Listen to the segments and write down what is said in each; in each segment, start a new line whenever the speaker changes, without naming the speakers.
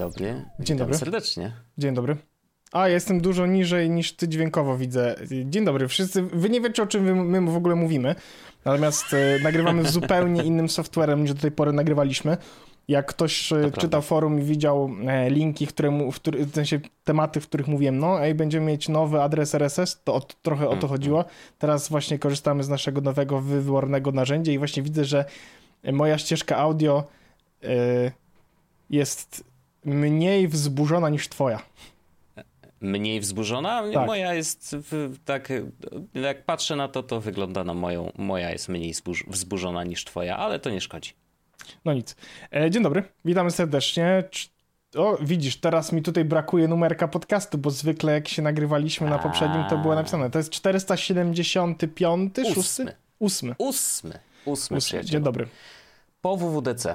dobry.
Dzień
Witam
dobry.
serdecznie.
Dzień dobry. A, ja jestem dużo niżej niż ty dźwiękowo widzę. Dzień dobry, wszyscy. Wy nie wiecie, o czym my w ogóle mówimy. Natomiast e, nagrywamy z zupełnie innym softwarem niż do tej pory nagrywaliśmy. Jak ktoś e,
prawda.
czytał forum i widział e, linki, które mu, w, który, w sensie tematy, w których mówiłem, no ej, będziemy mieć nowy adres RSS, to o, trochę o to
Mhm.
chodziło. Teraz właśnie korzystamy z naszego nowego, wybornego narzędzia i właśnie widzę, że moja ścieżka audio e, jest mniej wzburzona niż twoja.
Mniej wzburzona?
Tak.
Moja jest w, tak, jak patrzę na to, to wygląda na moją, moja jest mniej zburz, wzburzona niż twoja, ale to nie szkodzi.
No nic. E, dzień dobry, witamy serdecznie. Cz- O, widzisz, teraz mi tutaj brakuje numerka podcastu, bo zwykle jak się nagrywaliśmy na poprzednim, to było napisane. To jest 475, szósty?
Ósmy.
Ósmy.
Ósmy. Ósmy,
Ósmy.
przyjaciel.
Dzień dobry.
Po WWDC.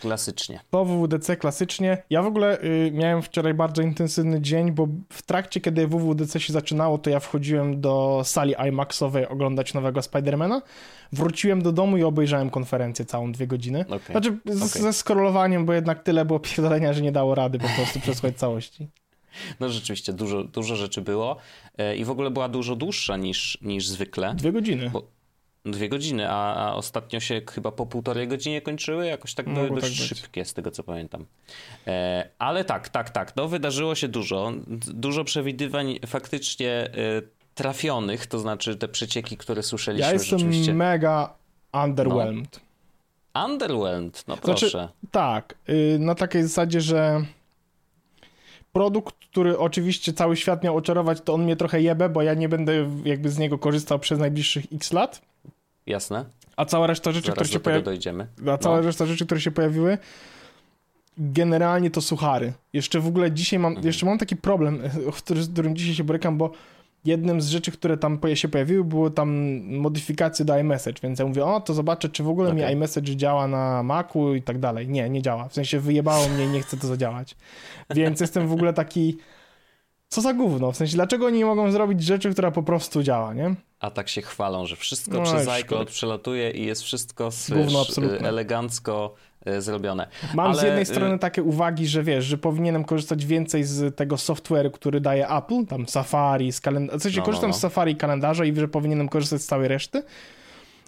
Klasycznie.
Po WWDC klasycznie. Ja w ogóle y, miałem wczoraj bardzo intensywny dzień, bo w trakcie, kiedy WWDC się zaczynało, to ja wchodziłem do sali IMAXowej oglądać nowego Spidermana. Wróciłem do domu i obejrzałem konferencję całą dwie godziny.
Okej.
Znaczy z,
Okej.
ze scrollowaniem, bo jednak tyle było pierdolenia, że nie dało rady po prostu przesłuchać całości.
No rzeczywiście, dużo, dużo rzeczy było e, i w ogóle była dużo dłuższa niż, niż zwykle.
Dwie godziny.
Bo dwie godziny, a, a ostatnio się chyba po półtorej godzinie kończyły, jakoś tak
Mogło
dość
tak być.
szybkie, z tego co pamiętam. E, ale tak, tak, tak, no wydarzyło się dużo. Dużo przewidywań faktycznie e, trafionych, to znaczy te przecieki, które słyszeliśmy
Ja jestem
rzeczywiście.
mega underwhelmed.
Underwhelmed, no
Znaczy-
proszę.
Tak, y, na takiej zasadzie, że produkt, który oczywiście cały świat miał oczarować, to on mnie trochę jebe, bo ja nie będę jakby z niego korzystał przez najbliższych x lat,
Jasne,
a cała reszta rzeczy, które
zaraz
się
do tego
pojawiły,
dojdziemy.
a cała
No.
reszta rzeczy, które się pojawiły, generalnie to suchary. Jeszcze w ogóle dzisiaj mam,
Mhm.
jeszcze mam taki problem, z którym dzisiaj się borykam, bo jednym z rzeczy, które tam się pojawiły, było tam modyfikacje do iMessage, więc ja mówię, o, to zobaczę, czy w ogóle mi
Okej.
iMessage działa na Macu i tak dalej. Nie, nie działa. W sensie wyjebało mnie i nie chce to zadziałać. Więc jestem w ogóle taki, co za gówno? W sensie, dlaczego oni nie mogą zrobić rzeczy, która po prostu działa, nie?
A tak się chwalą, że wszystko
No,
przez iCloud przelatuje i jest wszystko
Gówno
elegancko e, zrobione.
Mam z
Ale,
jednej
y-
strony takie uwagi, że wiesz, że powinienem korzystać więcej z tego software'u, który daje Apple, tam Safari, z kalendarza. W sensie
No, no,
korzystam
no.
z Safari i kalendarza i że powinienem korzystać z całej reszty.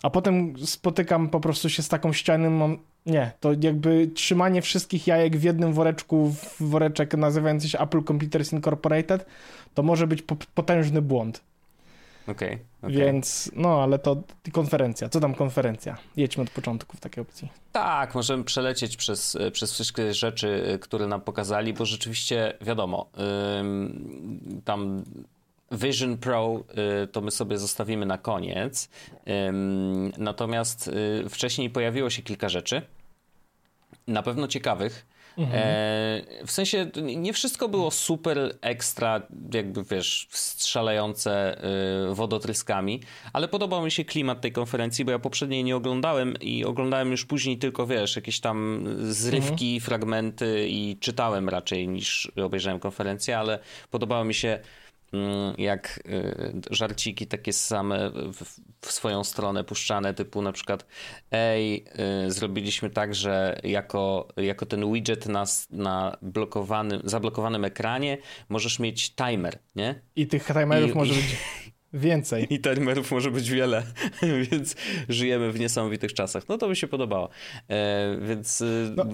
A potem spotykam po prostu się z taką ścianą, mam... nie, to jakby trzymanie wszystkich jajek w jednym woreczku, w woreczek nazywający się Apple Computers Incorporated, to może być po- potężny błąd.
Okej, okej.
Więc, no, ale to konferencja. Co tam konferencja? Jedźmy od początku w takiej opcji.
Tak, możemy przelecieć przez, przez wszystkie rzeczy, które nam pokazali, bo rzeczywiście wiadomo, ym, tam Vision Pro y, to my sobie zostawimy na koniec. Natomiast y, wcześniej pojawiło się kilka rzeczy, na pewno ciekawych. E, w sensie nie wszystko było super ekstra, jakby wiesz, strzelające y, wodotryskami, ale podobał mi się klimat tej konferencji, bo ja poprzedniej nie oglądałem i oglądałem już później tylko, wiesz, jakieś tam zrywki, fragmenty i czytałem raczej niż obejrzałem konferencję, ale podobało mi się jak y, żarciki takie same w, swoją stronę puszczane, typu na przykład ej, y, zrobiliśmy tak, że jako, jako ten widget na, na blokowanym, zablokowanym ekranie możesz mieć timer, nie?
I tych timerów
I-
może
i-
być więcej.
I timerów może być wiele, więc żyjemy w niesamowitych czasach. No to mi się podobało. E, więc y,
No,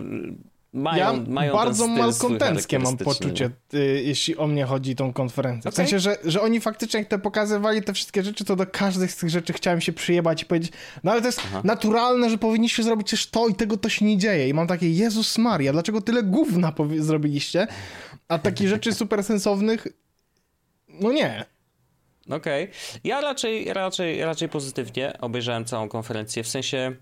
mają,
ja
mają
bardzo malkontenckie mam poczucie, y, jeśli o mnie chodzi tą konferencję. W
Okej.
sensie, że, że oni faktycznie jak te pokazywali te wszystkie rzeczy, to do każdej z tych rzeczy chciałem się przyjebać i powiedzieć, no ale to jest naturalne, że powinniście zrobić też to i tego to się nie dzieje. I mam takie, Jezus Maria, dlaczego tyle gówna zrobiliście? A takich rzeczy super sensownych, no nie.
Okej. Ja raczej, raczej, raczej pozytywnie obejrzałem całą konferencję. W sensie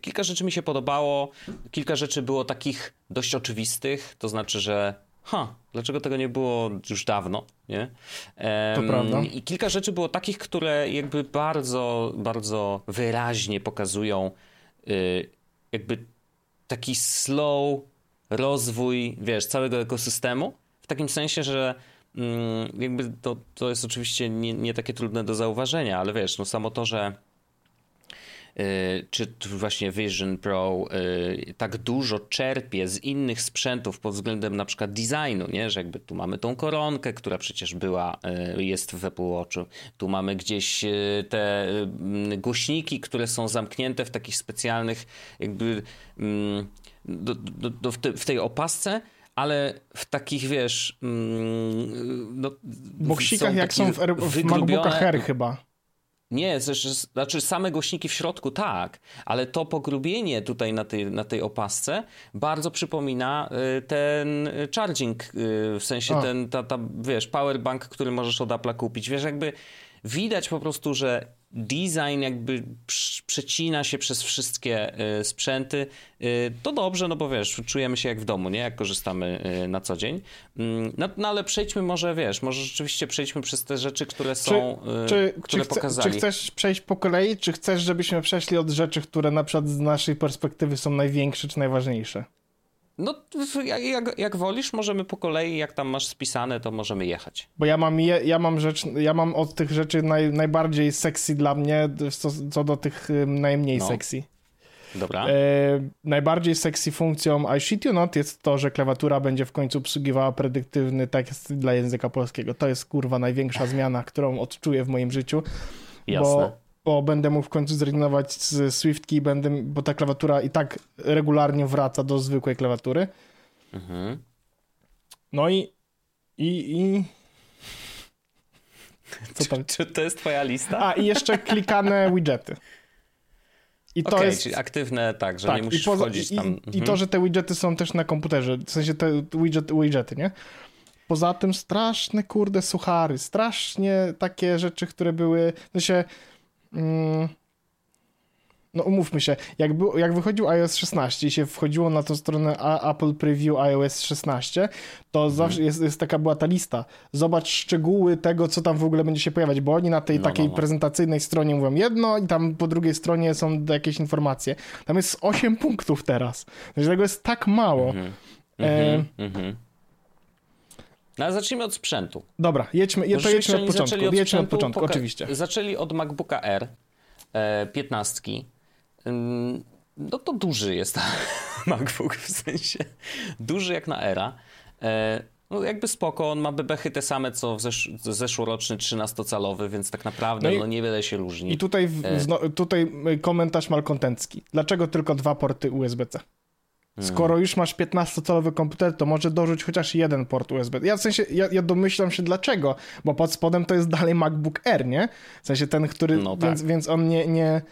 kilka rzeczy mi się podobało, kilka rzeczy było takich dość oczywistych, to znaczy, że ha, dlaczego tego nie było już dawno, nie?
To prawda.
I kilka rzeczy było takich, które jakby bardzo, bardzo wyraźnie pokazują y, jakby taki slow rozwój, wiesz, całego ekosystemu. W takim sensie, że mm, jakby to, to jest oczywiście nie, nie takie trudne do zauważenia, ale wiesz, no samo to, że czy właśnie Vision Pro tak dużo czerpie z innych sprzętów pod względem na przykład designu, nie? że jakby tu mamy tą koronkę, która przecież była, jest w Apple Watchu, tu mamy gdzieś te głośniki, które są zamknięte w takich specjalnych jakby mm, do, do, do, w, tej opasce, ale w takich, wiesz... Mm,
no, Boksikach jak są w, w MacBookach Air chyba.
Nie, znaczy same głośniki w środku tak, ale to pogrubienie tutaj na tej, na tej opasce bardzo przypomina y, ten charging, y, w sensie A. ten, ta, ta, wiesz, powerbank, który możesz od Apple'a kupić. Wiesz, jakby widać po prostu, że design jakby przecina się przez wszystkie y, sprzęty, y, to dobrze, no bo wiesz, czujemy się jak w domu, nie? Jak korzystamy y, na co dzień. Mm, no, no ale przejdźmy może, wiesz, może rzeczywiście przejdźmy przez te rzeczy, które są, czy, które
czy
pokazali.
Czy chcesz przejść po kolei, czy chcesz, żebyśmy przeszli od rzeczy, które na przykład z naszej perspektywy są największe czy najważniejsze?
No, jak, jak wolisz, możemy po kolei, jak tam masz spisane, to możemy jechać.
Bo ja mam, je, ja mam rzecz, ja mam od tych rzeczy naj, najbardziej sexy dla mnie, co, co do tych najmniej no. sexy.
Dobra.
E, najbardziej sexy funkcją I shit you not jest to, że klawiatura będzie w końcu obsługiwała predyktywny tekst dla języka polskiego. To jest kurwa największa zmiana, którą odczuję w moim życiu.
Jasne.
Bo bo będę mógł w końcu zrezygnować z SwiftKey, będę, bo ta klawiatura i tak regularnie wraca do zwykłej klawiatury. Mhm. No i, i, i...
Co tam? Czy, czy, to jest twoja lista?
A, i jeszcze klikane widgety.
I to okay, jest... czyli aktywne, tak, że tak, nie musisz poza, wchodzić tam.
I, mhm. I, to, że te widgety są też na komputerze, w sensie te widget, widgety, nie? Poza tym straszne, kurde, suchary, strasznie takie rzeczy, które były, w sensie. No umówmy się, jak, był, jak wychodził iOS 16 i się wchodziło na tą stronę Apple Preview iOS 16, to mhm. zawsze jest, jest, taka była ta lista. Zobacz szczegóły tego, co tam w ogóle będzie się pojawiać, bo oni na tej no, takiej no, no. prezentacyjnej stronie mówią jedno i tam po drugiej stronie są jakieś informacje. Tam jest 8 punktów teraz. Znaczy tego jest tak mało. Mhm. E... Mhm.
Ale zacznijmy od sprzętu.
Dobra, jedźmy, je, to jedźmy od początku. Od jedźmy od początku, oczywiście.
Zaczęli od MacBooka R e, 15. No to duży jest MacBook w sensie. Duży jak na Era. E, no jakby spoko, on ma bebechy te same co w zesz zeszłoroczny 13-calowy, więc tak naprawdę no, no niewiele się różni.
I tutaj, w, e... tutaj komentarz malkontencki. Dlaczego tylko dwa porty USB-C? Skoro już masz 15-calowy komputer, to może dorzuć chociaż jeden port USB. Ja w sensie, ja, ja, domyślam się dlaczego, bo pod spodem to jest dalej MacBook Air, nie? W sensie ten, który, no tak. więc, więc on nie, nie...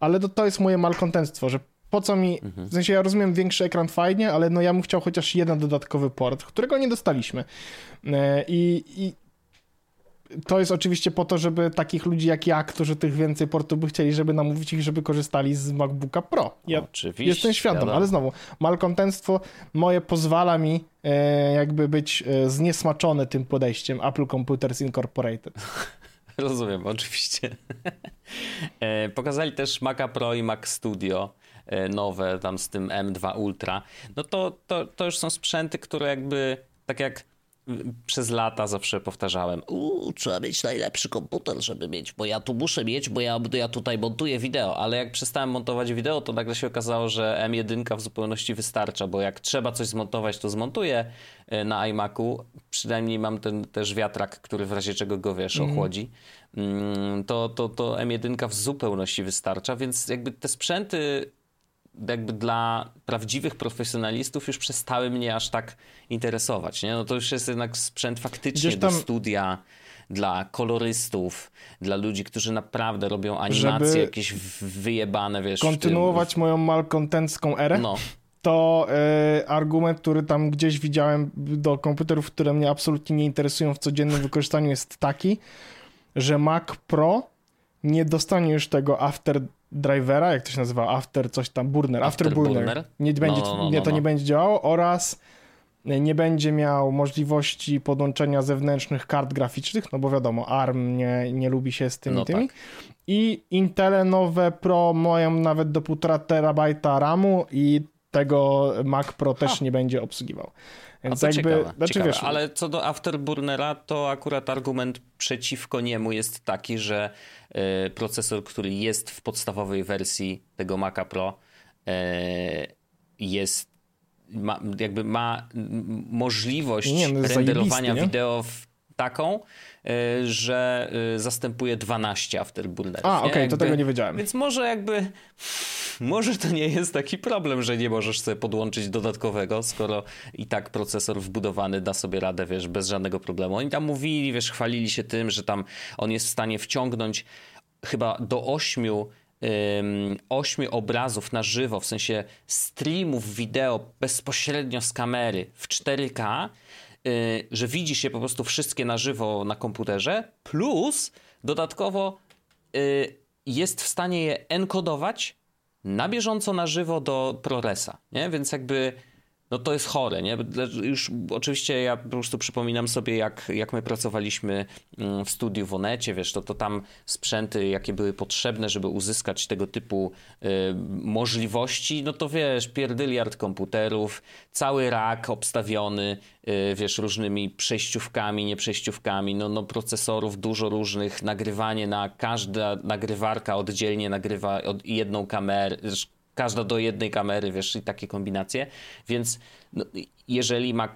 Ale to, to jest moje malkontentstwo, że po co mi, mhm. w sensie ja rozumiem większy ekran fajnie, ale no ja bym chciał chociaż jeden dodatkowy port, którego nie dostaliśmy. E, I, i to jest oczywiście po to, żeby takich ludzi jak ja, którzy tych więcej portów by chcieli, żeby namówić ich, żeby korzystali z MacBooka Pro. Ja oczywiście, jestem świadom, ale znowu, malkontentstwo moje pozwala mi e, jakby być e, zniesmaczony tym podejściem Apple Computers Incorporated.
Rozumiem, oczywiście. e, pokazali też Maca Pro i Mac Studio e, nowe, tam z tym M2 Ultra. No to, to, to już są sprzęty, które jakby, tak jak przez lata zawsze powtarzałem, uuu, trzeba mieć najlepszy komputer, żeby mieć, bo ja tu muszę mieć, bo ja, ja tutaj montuję wideo, ale jak przestałem montować wideo, to nagle się okazało, że M1 w zupełności wystarcza, bo jak trzeba coś zmontować, to zmontuję e, na iMacu, przynajmniej mam ten też wiatrak, który w razie czego go, wiesz, mhm. ochłodzi, mm. to, to, to M1 w zupełności wystarcza, więc jakby te sprzęty jakby dla prawdziwych profesjonalistów już przestały mnie aż tak interesować. Nie? No to już jest jednak sprzęt faktycznie tam... do studia, dla kolorystów, dla ludzi, którzy naprawdę robią animacje Żeby jakieś wyjebane, wiesz.
Kontynuować tym... moją malkontencką erę. No. To y, argument, który tam gdzieś widziałem do komputerów, które mnie absolutnie nie interesują w codziennym wykorzystaniu, jest taki, że Mac Pro nie dostanie już tego after drivera, jak to się nazywa, after coś tam, burner, after, after burner. burner. Nie będzie, no, no, no, nie, to no. nie będzie działało oraz nie będzie miał możliwości podłączenia zewnętrznych kart graficznych, no bo wiadomo, ARM nie, nie lubi się z tymi no tymi. Tak. I Intele nowe Pro mają nawet do 1,5 terabajta RAMu i tego Mac Pro też nie będzie obsługiwał.
Więc jakby, ciekawe, znaczy, ciekawe. Wiesz, ale co do Afterburnera, to akurat argument przeciwko niemu jest taki, że y, procesor, który jest w podstawowej wersji tego Maca Pro y, jest ma, jakby ma możliwość nie, no renderowania wideo w taką, y, że y, zastępuje 12 afterburnerów.
A, okej, okay, to tego nie wiedziałem.
Więc może jakby, może to nie jest taki problem, że nie możesz sobie podłączyć dodatkowego, skoro i tak procesor wbudowany da sobie radę, wiesz, bez żadnego problemu. Oni tam mówili, wiesz, chwalili się tym, że tam on jest w stanie wciągnąć chyba do 8 ośmiu obrazów na żywo, w sensie streamów wideo bezpośrednio z kamery w 4K, y, że widzi się po prostu wszystkie na żywo na komputerze, plus dodatkowo y, jest w stanie je enkodować na bieżąco na żywo do ProResa, nie? Więc jakby no to jest chore, nie? Już oczywiście ja po prostu przypominam sobie, jak, jak my pracowaliśmy mm, w studiu w Onecie, wiesz, to, to tam sprzęty, jakie były potrzebne, żeby uzyskać tego typu y, możliwości, no to wiesz, pierdyliard komputerów, cały rak obstawiony, y, wiesz, różnymi przejściówkami, nieprzejściówkami, no, no procesorów dużo różnych, nagrywanie na każda nagrywarka oddzielnie nagrywa od jedną kamerę, każda do jednej kamery, wiesz, i takie kombinacje. Więc no, jeżeli Mac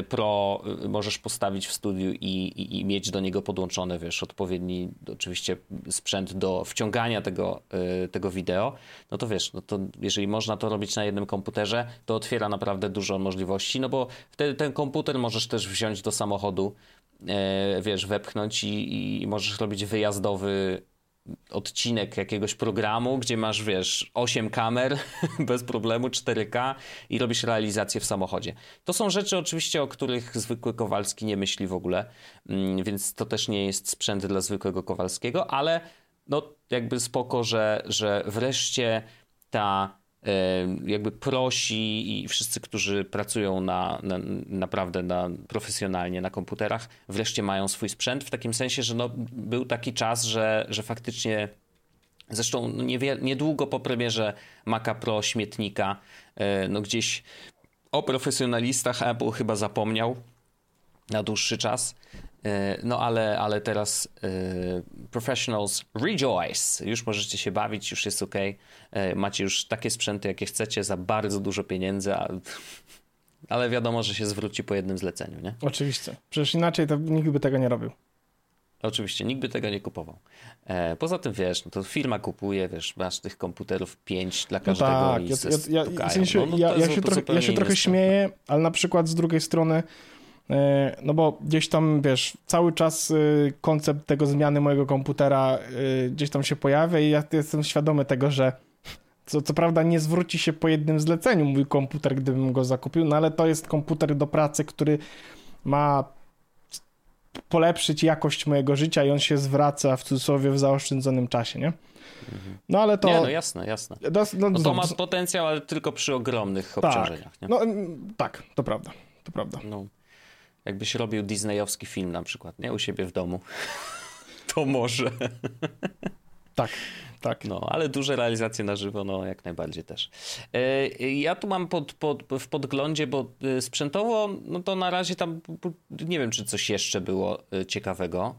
y, Pro y, możesz postawić w studiu i, i, i, mieć do niego podłączony, wiesz, odpowiedni oczywiście sprzęt do wciągania tego, y, tego wideo, no to wiesz, no to jeżeli można to robić na jednym komputerze, to otwiera naprawdę dużo możliwości, no bo wtedy ten komputer możesz też wziąć do samochodu, wiesz, wepchnąć i, i możesz robić wyjazdowy odcinek jakiegoś programu, gdzie masz, wiesz, 8 kamer bez problemu, 4K i robisz realizację w samochodzie. To są rzeczy oczywiście, o których zwykły Kowalski nie myśli w ogóle, mm, więc to też nie jest sprzęt dla zwykłego Kowalskiego, ale no jakby spoko, że, że wreszcie ta jakby prosi i wszyscy, którzy pracują na, na, naprawdę na, profesjonalnie na komputerach, wreszcie mają swój sprzęt, w takim sensie, że no, był taki czas, że, że faktycznie Zresztą no, niedługo po premierze Maca Pro śmietnika, e, no gdzieś o profesjonalistach Apple chyba zapomniał na dłuższy czas. E, no ale, ale teraz e, professionals rejoice. Już możecie się bawić, już jest ok. E, macie już takie sprzęty, jakie chcecie za bardzo dużo pieniędzy, a, ale wiadomo, że się zwróci po jednym zleceniu, nie?
Oczywiście. Przecież inaczej to nikt by tego nie robił.
Oczywiście, nikt by tego nie kupował. E, poza tym, wiesz, no to firma kupuje, wiesz, masz tych komputerów pięć dla no każdego no tak, i ja, ja, ja, w sensie,
no, no ja, ja, się trochę, ja się trochę śmieję, ale na przykład z drugiej strony no bo gdzieś tam, wiesz, cały czas e, koncept tego zmiany mojego komputera e, gdzieś tam się pojawia i ja jestem świadomy tego, że co, co prawda nie zwróci się po jednym zleceniu mój komputer, gdybym go zakupił, no ale to jest komputer do pracy, który ma polepszyć jakość mojego życia i on się zwraca w cudzysłowie w zaoszczędzonym czasie, nie?
No ale to... Nie, no jasne, jasne. No, no, no to ma potencjał, ale tylko przy ogromnych tak, obciążeniach. Nie?
No tak, to prawda, to prawda. No.
Jakbyś robił disneyowski film na przykład, nie? U siebie w domu. to może.
tak, tak.
No, ale duże realizacje na żywo, no jak najbardziej też. E, ja tu mam pod, pod, w podglądzie, bo e, sprzętowo, no to na razie tam nie wiem, czy coś jeszcze było e, ciekawego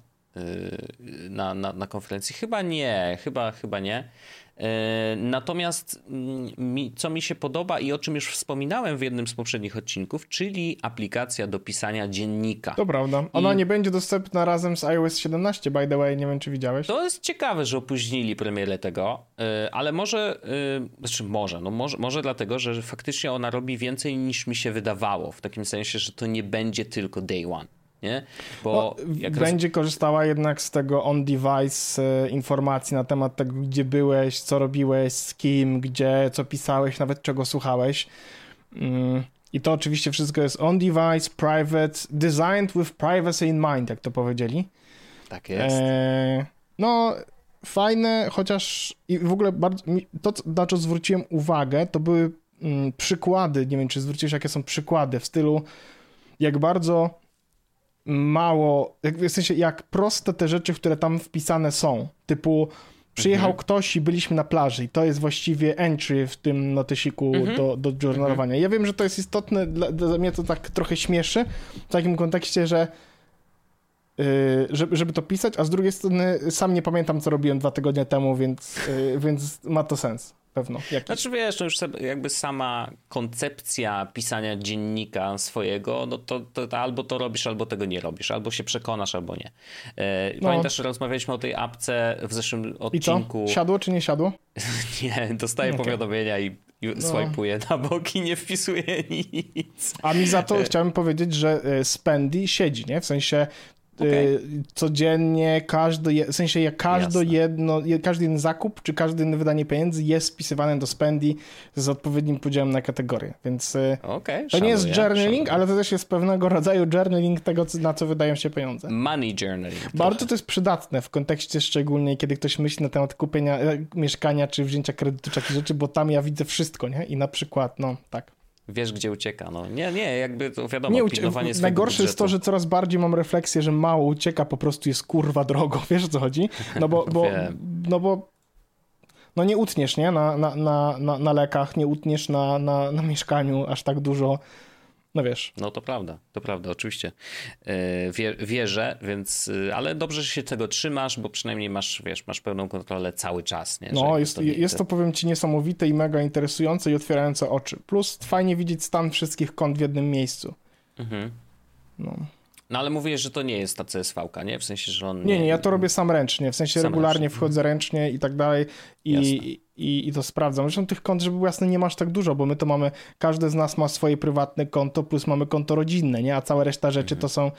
na, na, na konferencji. Chyba nie, chyba, chyba nie. E, natomiast mm, co mi się podoba i o czym już wspominałem w jednym z poprzednich odcinków, czyli aplikacja do pisania dziennika.
To prawda. Ona I... nie będzie dostępna razem z iOS 17, by the way, nie wiem czy widziałeś.
To jest ciekawe, że opóźnili premierę tego, e, ale może, e, znaczy może, no może, może dlatego, że faktycznie ona robi więcej niż mi się wydawało, w takim sensie, że to nie będzie tylko day one nie?
Bo no, będzie korzystała jednak z tego on-device e, informacji na temat tego, gdzie byłeś, co robiłeś, z kim, gdzie, co pisałeś, nawet czego słuchałeś. Mm, I to oczywiście wszystko jest on-device, private, designed with privacy in mind, jak to powiedzieli.
Tak jest. E,
no, fajne, chociaż i w ogóle bardzo, to, na co zwróciłem uwagę, to były mm, przykłady, nie wiem, czy zwróciłeś, jakie są przykłady w stylu, jak bardzo mało, jak, w sensie jak proste te rzeczy, które tam wpisane są, typu przyjechał mhm. ktoś i byliśmy na plaży i to jest właściwie entry w tym notysiku mhm. do, do journalowania. Ja wiem, że to jest istotne, dla, dla mnie to tak trochę śmieszy w takim kontekście, że Y, żeby, żeby to pisać, a z drugiej strony sam nie pamiętam, co robiłem dwa tygodnie temu, więc, y, więc ma to sens. Pewno.
Jakiś. Znaczy wiesz, no już jakby sama koncepcja pisania dziennika swojego, no to, to, to, albo to robisz, albo tego nie robisz, albo się przekonasz, albo nie. E, no. Pamiętasz, rozmawialiśmy o tej apce w zeszłym odcinku.
I co? Siadło czy nie siadło?
nie, dostaję okay. powiadomienia i no. swajpuję na boki, nie wpisuję nic.
A mi za to e, chciałem powiedzieć, że e, Spendy siedzi, nie? W sensie okay. codziennie, każdy, w sensie jak każde jedno, każdy jeden zakup, czy każdy inne wydanie pieniędzy jest spisywane do spendi z odpowiednim podziałem na kategorie, więc y, okay, to nie jest journaling, szanuję. ale to też jest pewnego rodzaju journaling tego, na co wydają się pieniądze.
Money journaling.
Bardzo to jest przydatne w kontekście szczególnie, kiedy ktoś myśli na temat kupienia e, mieszkania, czy wzięcia kredytu, czy takich rzeczy, bo tam ja widzę wszystko, nie? I na przykład, no tak
wiesz, gdzie ucieka. No, nie, nie, jakby to wiadomo, nie, pilnowanie
Najgorsze
budżetu.
jest to, że coraz bardziej mam refleksję, że mało ucieka, po prostu jest kurwa drogo. Wiesz o co chodzi? No bo, bo, no bo no nie utniesz, nie? Na, na, na, na, na lekach, nie utniesz na, na, na mieszkaniu aż tak dużo no wiesz.
No to prawda, to prawda, oczywiście. E, wierzę, więc, e, ale dobrze, że się tego trzymasz, bo przynajmniej masz, wiesz, masz pełną kontrolę cały czas, nie?
no, jest to, jest to, powiem ci, niesamowite i mega interesujące i otwierające oczy. Plus fajnie widzieć stan wszystkich kont w jednym miejscu. Mhm.
No. No ale mówisz, że to nie jest ta CSV, nie? W sensie, że on.
Nie, nie, nie ja to robię sam ręcznie. W sensie regularnie ręcznie. wchodzę ręcznie i tak dalej. I, i, i to sprawdzam. Zresztą tych kont, żeby było jasne, nie masz tak dużo, bo my to mamy, każdy z nas ma swoje prywatne konto, plus mamy konto rodzinne, nie? A cała reszta rzeczy mhm. to są.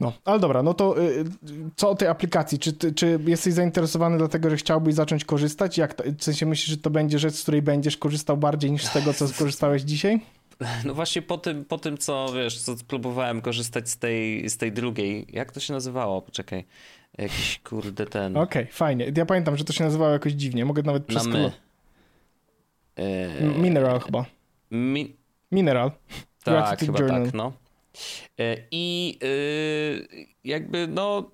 No, ale dobra, no to y, co o tej aplikacji? Czy, ty, czy jesteś zainteresowany dlatego, że chciałbyś zacząć korzystać? Jak to, w sensie myślisz, że to będzie rzecz, z której będziesz korzystał bardziej niż z tego, co skorzystałeś dzisiaj?
No właśnie po tym, po tym co wiesz, co próbowałem korzystać z tej, z tej drugiej. Jak to się nazywało? Poczekaj. Jakiś kurde ten.
Okej, okay, fajnie. Ja pamiętam, że to się nazywało jakoś dziwnie. Mogę nawet przez my. E... Mineral chyba. Mi... Mineral.
Tak, chyba Journal. tak, no. E, I e, jakby, no,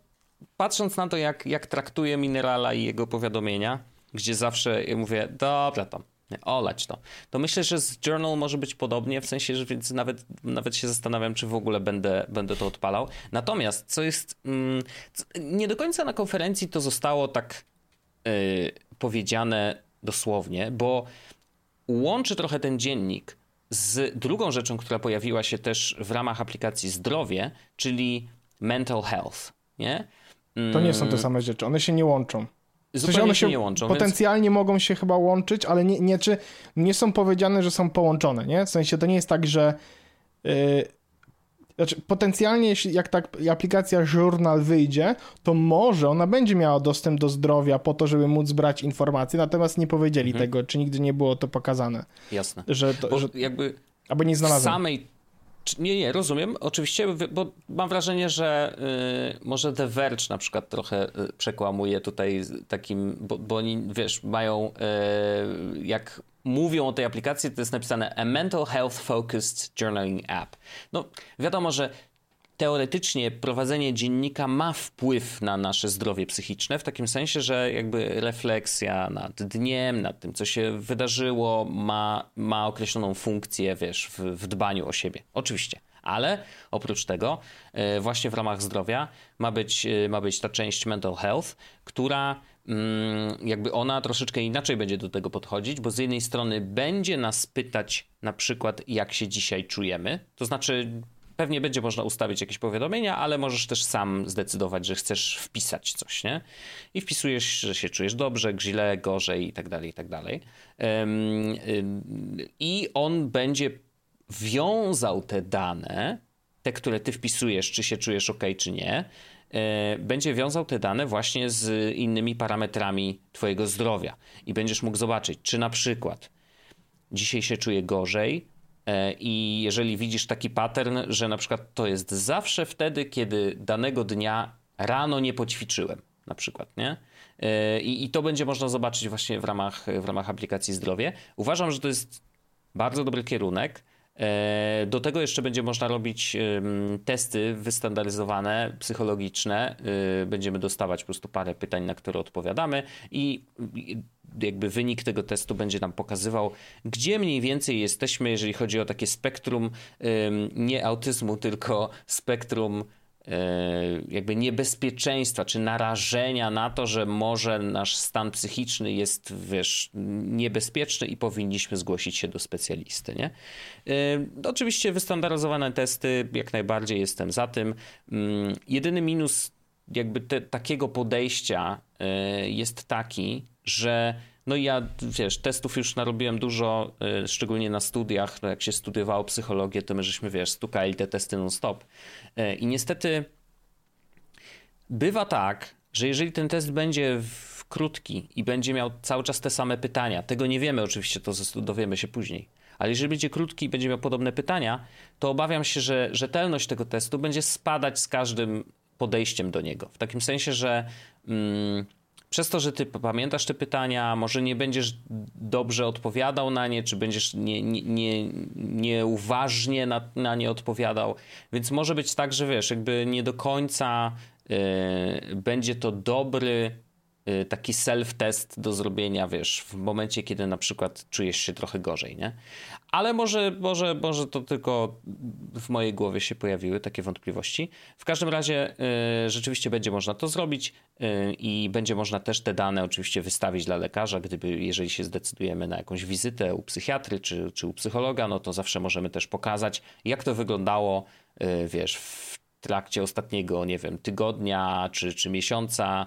patrząc na to, jak, jak traktuje Minerala i jego powiadomienia, gdzie zawsze mówię, dobra tam, olać to. To myślę, że z Journal może być podobnie, w sensie, że więc nawet, nawet się zastanawiam, czy w ogóle będę, będę to odpalał. Natomiast, co jest, mm, nie do końca na konferencji to zostało tak yy, powiedziane dosłownie, bo łączy trochę ten dziennik z drugą rzeczą, która pojawiła się też w ramach aplikacji Zdrowie, czyli mental health, nie?
To nie są te mm. same rzeczy, one się nie łączą.
Zupełnie one się nie łączą.
Potencjalnie więc... mogą się chyba łączyć, ale nie, nie, czy nie są powiedziane, że są połączone, nie? W sensie to nie jest tak, że yy, znaczy potencjalnie jeśli jak ta aplikacja Journal wyjdzie, to może ona będzie miała dostęp do zdrowia po to, żeby móc brać informacje, natomiast nie powiedzieli mhm. tego, czy nigdy nie było to pokazane.
Jasne.
Że to,
Bo
że...
jakby
Albo nie znalazłem.
W samej nie, nie, rozumiem. Oczywiście, bo mam wrażenie, że y, może The Verge na przykład trochę y, przekłamuje tutaj takim, bo, bo oni, wiesz, mają, y, jak mówią o tej aplikacji, to jest napisane a mental health focused journaling app. No, wiadomo, że teoretycznie prowadzenie dziennika ma wpływ na nasze zdrowie psychiczne, w takim sensie, że jakby refleksja nad dniem, nad tym, co się wydarzyło, ma, ma określoną funkcję, wiesz, w, w dbaniu o siebie. Oczywiście. Ale oprócz tego, e, właśnie w ramach zdrowia ma być, e, ma być ta część mental health, która mm, jakby ona troszeczkę inaczej będzie do tego podchodzić, bo z jednej strony będzie nas pytać na przykład, jak się dzisiaj czujemy, to znaczy Pewnie będzie można ustawić jakieś powiadomienia, ale możesz też sam zdecydować, że chcesz wpisać coś, nie? I wpisujesz, że się czujesz dobrze, źle, gorzej i tak dalej, i tak dalej. I on będzie wiązał te dane, te, które ty wpisujesz, czy się czujesz ok, czy nie, e, będzie wiązał te dane właśnie z innymi parametrami twojego zdrowia. I będziesz mógł zobaczyć, czy na przykład dzisiaj się czuję gorzej, I jeżeli widzisz taki pattern, że na przykład to jest zawsze wtedy, kiedy danego dnia rano nie poćwiczyłem, na przykład, nie? E, I, I, to będzie można zobaczyć właśnie w ramach, w ramach aplikacji Zdrowie. Uważam, że to jest bardzo dobry kierunek. E, do tego jeszcze będzie można robić testy wystandaryzowane, psychologiczne. E, będziemy dostawać po prostu parę pytań, na które odpowiadamy i jakby wynik tego testu będzie nam pokazywał, gdzie mniej więcej jesteśmy, jeżeli chodzi o takie spektrum nie autyzmu, tylko spektrum E, jakby niebezpieczeństwa czy narażenia na to, że może nasz stan psychiczny jest, wiesz, niebezpieczny i powinniśmy zgłosić się do specjalisty, nie? E, oczywiście wystandaryzowane testy, jak najbardziej jestem za tym. Mm, jedyny minus jakby te, takiego podejścia e, jest taki, że no ja, wiesz, testów już narobiłem dużo, szczególnie na studiach, no jak się studiowało psychologię, to my żeśmy, wiesz, stukali te testy non-stop. E, I niestety bywa tak, że jeżeli ten test będzie krótki i będzie miał cały czas te same pytania, tego nie wiemy oczywiście, to dowiemy się później, ale jeżeli będzie krótki i będzie miał podobne pytania, to obawiam się, że rzetelność tego testu będzie spadać z każdym podejściem do niego. W takim sensie, że. Mm, przez to, że ty pamiętasz te pytania, może nie będziesz dobrze odpowiadał na nie, czy będziesz nieuważnie nie, nie, nie na, na nie odpowiadał. Więc może być tak, że wiesz, jakby nie do końca yy, będzie to dobry Y, taki self-test do zrobienia, wiesz, w momencie, kiedy na przykład czujesz się trochę gorzej, nie? Ale może, może, może to tylko w mojej głowie się pojawiły takie wątpliwości. W każdym razie y, rzeczywiście będzie można to zrobić y, i będzie można też te dane oczywiście wystawić dla lekarza, gdyby, jeżeli się zdecydujemy na jakąś wizytę u psychiatry czy, czy u psychologa, no to zawsze możemy też pokazać, jak to wyglądało, y, wiesz, w trakcie ostatniego, nie wiem, tygodnia czy, czy miesiąca,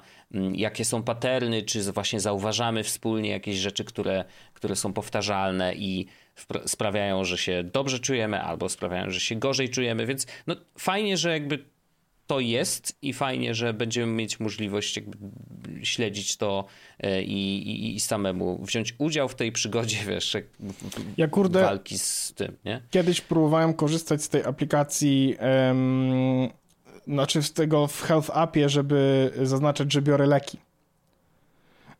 jakie są paterny, czy właśnie zauważamy wspólnie jakieś rzeczy, które, które są powtarzalne i sprawiają, że się dobrze czujemy, albo sprawiają, że się gorzej czujemy, więc no, fajnie, że jakby to jest i fajnie, że będziemy mieć możliwość śledzić to e, i, i, i, samemu wziąć udział w tej przygodzie, wiesz, ja, kurde, walki z tym, nie?
Kiedyś próbowałem korzystać z tej aplikacji, um, znaczy z tego w Health Appie, żeby zaznaczać, że biorę leki.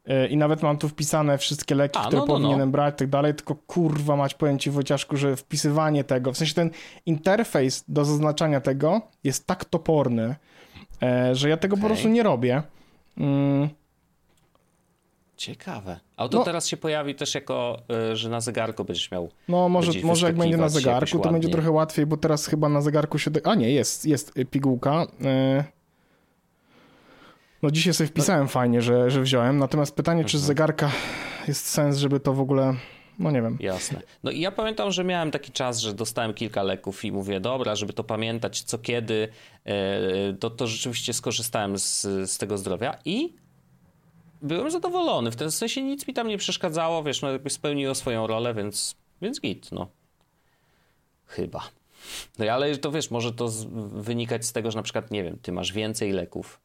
E, I nawet mam tu wpisane wszystkie leki, A, które no, no, powinienem no. brać i tak dalej, tylko kurwa mać powiem ci Wojciaszku, że wpisywanie tego, w sensie ten interfejs do zaznaczania tego jest tak toporny, e, że ja tego okay. po prostu nie robię. Mm.
Ciekawe. A to no, teraz się pojawi też jako, e, że na zegarku będziesz miał.
No może, może jak będzie na zegarku, to będzie trochę łatwiej, bo teraz chyba na zegarku się. A nie, jest, jest pigułka. No dzisiaj sobie wpisałem no. fajnie, że, że wziąłem, natomiast pytanie, mhm. czy z mhm. zegarka jest sens, żeby to w ogóle no nie wiem.
Jasne. No i ja pamiętam, że miałem taki czas, że dostałem kilka leków i mówię, dobra, żeby to pamiętać co kiedy, e, to, to rzeczywiście skorzystałem z, z tego zdrowia i byłem zadowolony. W tym sensie nic mi tam nie przeszkadzało, wiesz, no jakby spełniło swoją rolę, więc, więc git, no. Chyba. No ale to wiesz, może to z, wynikać z tego, że na przykład, nie wiem, ty masz więcej leków,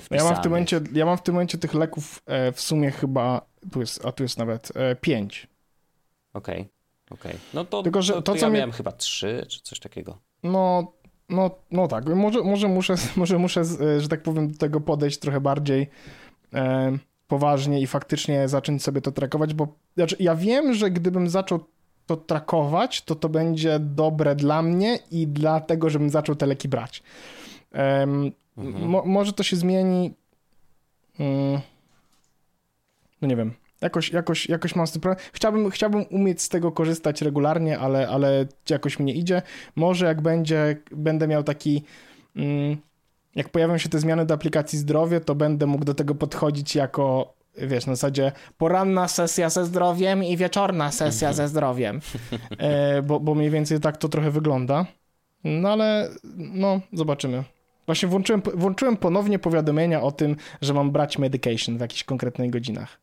wpisanych. E, ja mam, w tym momencie, ja mam w tym momencie tych leków e, w sumie chyba, tu jest, a tu jest nawet e, pięć.
Okej, okay, okej. Okay. No to, Tylko, że to, to, to ja mnie... miałem chyba trzy, czy coś takiego.
No, no, no tak, może, może, muszę, może muszę, że tak powiem, do tego podejść trochę bardziej e, poważnie i faktycznie zacząć sobie to trakować, bo znaczy, ja wiem, że gdybym zaczął to trakować, to to będzie dobre dla mnie i dlatego, żebym zaczął te leki brać. Mhm. Mo może to się zmieni. Mm. No nie wiem. Jakoś, jakoś, jakoś mam z tym problem. Chciałbym, chciałbym umieć z tego korzystać regularnie, ale, ale jakoś mi nie idzie. Może jak będzie, będę miał taki. Mm, jak pojawią się te zmiany do aplikacji zdrowie, to będę mógł do tego podchodzić jako wiesz, na zasadzie poranna sesja ze zdrowiem i wieczorna sesja ze zdrowiem, e, bo, bo mniej więcej tak to trochę wygląda. No ale no, zobaczymy. Właśnie włączyłem, włączyłem ponownie powiadomienia o tym, że mam brać medication w jakichś konkretnych godzinach.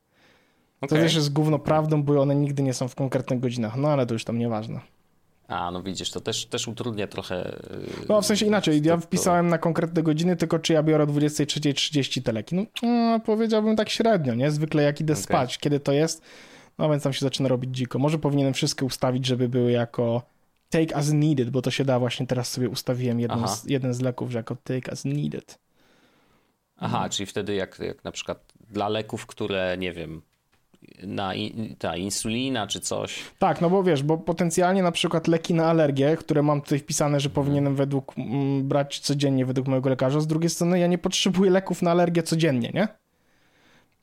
Okay. To też jest gówno prawdą, bo one nigdy nie są w konkretnych godzinach, no ale to już tam nieważne.
A, no widzisz, to też, też utrudnia trochę.
No w sensie inaczej, ja wpisałem na konkretne godziny, tylko czy ja biorę o 23.30 teleki. No, no, powiedziałbym tak średnio, nie? Zwykle jak idę okay. spać, kiedy to jest, no więc tam się zaczyna robić dziko. Może powinienem wszystkie ustawić, żeby były jako take as needed, bo to się da właśnie teraz sobie ustawiłem jeden, z, jeden z leków, że jako take as needed.
Aha, czyli wtedy jak, jak na przykład dla leków, które nie wiem, na in, ta insulina czy coś.
Tak, no bo wiesz, bo potencjalnie na przykład leki na alergię, które mam tutaj wpisane, że powinienem według m, brać codziennie według mojego lekarza, z drugiej strony ja nie potrzebuję leków na alergię codziennie, nie?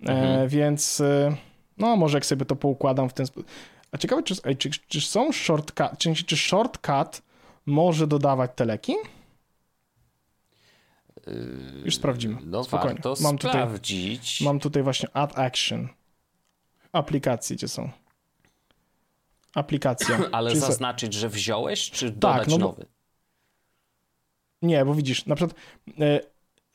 Mhm. E, więc e, no może jak sobie to poukładam w ten sposób. A ciekawe, czy, czy, czy są shortcut, czy, czy shortcut może dodawać te leki? Już sprawdzimy.
No
Spokojnie. mam
sprawdzić.
Tutaj, mam tutaj właśnie add action. Aplikacje, gdzie są? Aplikacja.
Ale
Czyli
zaznaczyć, że wziąłeś, czy dodać
Tak, no bo-
nowy?
Nie, bo widzisz, na przykład, e,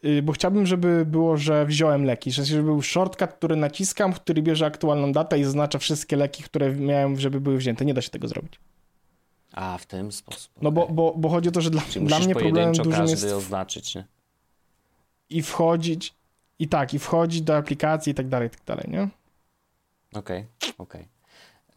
y, bo chciałbym, żeby było, że wziąłem leki, że żeby był shortcut, który naciskam, który bierze aktualną datę i zaznacza wszystkie leki, które miałem, żeby były wzięte. Nie da się tego zrobić.
A, w ten sposób.
No bo, bo, bo chodzi o to, że dla,
Czyli
dla mnie problemem dużym jest
oznaczyć, nie?
i wchodzić, i tak, i wchodzić do aplikacji i tak dalej, i tak dalej, nie?
Okej, okej.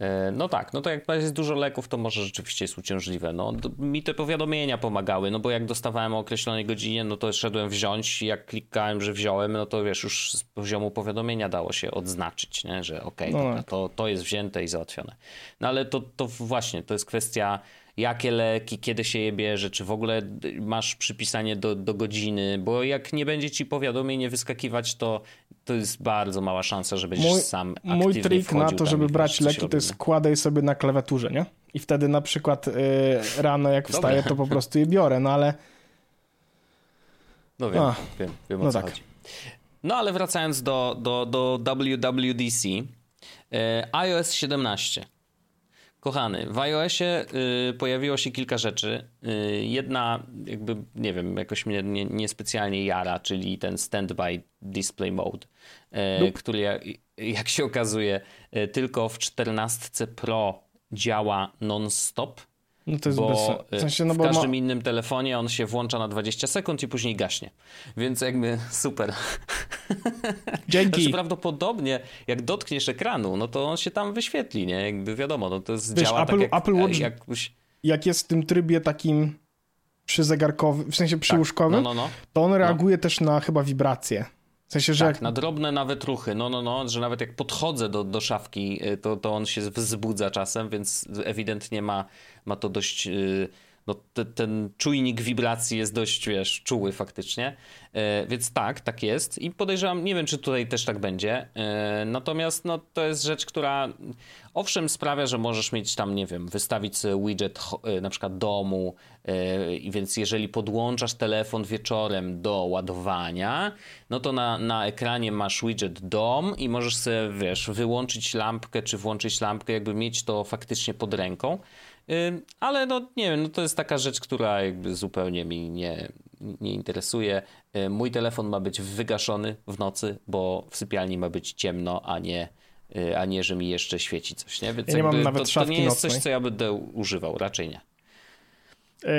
E, No tak, no to jak jest dużo leków, to może rzeczywiście jest uciążliwe. No, mi te powiadomienia pomagały, no bo jak dostawałem o określonej godzinie, no to szedłem wziąć i jak klikałem, że wziąłem, no to wiesz, już z poziomu powiadomienia dało się odznaczyć, nie? że okej,
No
dobra,
tak.
to, to jest wzięte i załatwione. No ale to, to właśnie, to jest kwestia jakie leki, kiedy się je bierze, czy w ogóle masz przypisanie do, do godziny, bo jak nie będzie ci powiadomienie wyskakiwać, to to jest bardzo mała szansa, że będziesz
Mój,
sam
mój
aktywnie
trik na to, żeby brać leki, to jest kładę sobie na klawiaturze, nie? I wtedy na przykład y, rano jak wstaję, to po prostu je biorę, no ale
No wiem,
A,
wiem, wiem o
no
co
tak.
chodzi. No ale wracając do, do, do WWDC, e, iOS 17. Kochany, w iOSie y, pojawiło się kilka rzeczy. Y, jedna, jakby, nie wiem, jakoś mnie nie, niespecjalnie jara, czyli ten Standby Display Mode,
Nope.
który, jak, jak się okazuje, e, tylko w 14 Pro działa non-stop.
No to jest
Bo
bez sensu. W
y,
sensie, no
w
bo ma,
każdym innym telefonie on się włącza na 20 sekund i później gaśnie. Więc jakby super. Znaczy
dzięki.
prawdopodobnie jak dotkniesz ekranu, no to on się tam wyświetli, nie? Jakby wiadomo, no to jest,
Wiesz,
działa
Apple-
tak jak,
Apple Watch-
jakbyś...
Jak jest w tym trybie takim przyzegarkowym, w sensie przyłóżkowym,
No, no, no.
to on reaguje też na chyba wibracje. Sensie, że
Tak, na drobne nawet ruchy, no, no, no, że nawet jak podchodzę do, do szafki, y, to, to on się wzbudza czasem, więc ewidentnie ma, ma to dość, y, no te, ten czujnik wibracji jest dość, wiesz, czuły faktycznie, E, więc tak, tak jest. I podejrzewam, nie wiem, czy tutaj też tak będzie, E, natomiast no to jest rzecz, która owszem sprawia, że możesz mieć tam, nie wiem, wystawić widget e, na przykład domu e, więc jeżeli podłączasz telefon wieczorem do ładowania, no to na, na ekranie masz widget dom i możesz sobie, wiesz, wyłączyć lampkę czy włączyć lampkę, jakby mieć to faktycznie pod ręką. Ale no nie wiem, no to jest taka rzecz, która jakby zupełnie mi nie, nie interesuje. Mój telefon ma być wygaszony w nocy, bo w sypialni ma być ciemno, a nie, y, a nie że mi jeszcze świeci coś, nie? Więc
Ja nie mam nawet
to, to
szafki
nie jest coś,
nocnej.
co ja będę używał, raczej nie.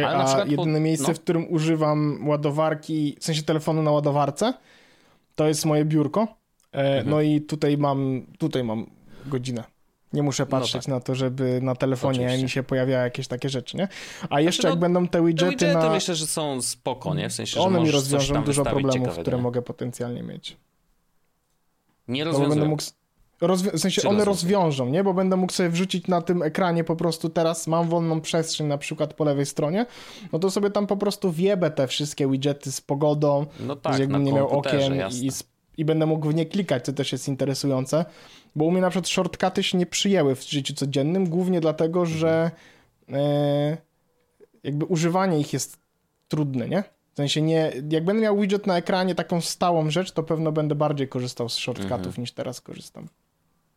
Na
a
przykład po-
jedyne miejsce,
no.
w którym używam ładowarki, w sensie telefonu na ładowarce, to jest moje biurko. E,
Mhm.
No i tutaj mam, tutaj mam godzinę. Nie muszę patrzeć
tak.
na to, żeby na telefonie
Oczywiście.
mi się pojawiały jakieś takie rzeczy, nie? A jeszcze
no,
jak będą te
Te
widgety,
widgety
na...
myślę, że są spoko, nie? W sensie, że
One mi rozwiążą dużo problemów,
ciekawego,
które
nie?
mogę potencjalnie mieć.
Nie
No
rozwiązują.
mógł. W sensie
Czy
one rozwiążą, nie? Bo będę mógł sobie wrzucić na tym ekranie po prostu teraz mam wolną przestrzeń na przykład po lewej stronie, no to sobie tam po prostu wiebę te wszystkie widgety z pogodą,
No tak,
jakbym nie miał okien
jasne.
i, i będę mógł w nie klikać, co też jest interesujące, bo u mnie na przykład shortcuty się nie przyjęły w życiu codziennym, głównie dlatego,
Mhm.
że e, jakby używanie ich jest trudne, nie? W sensie nie, jak będę miał widget na ekranie, taką stałą rzecz, to pewno będę bardziej korzystał z shortcutów
Mhm.
niż teraz korzystam.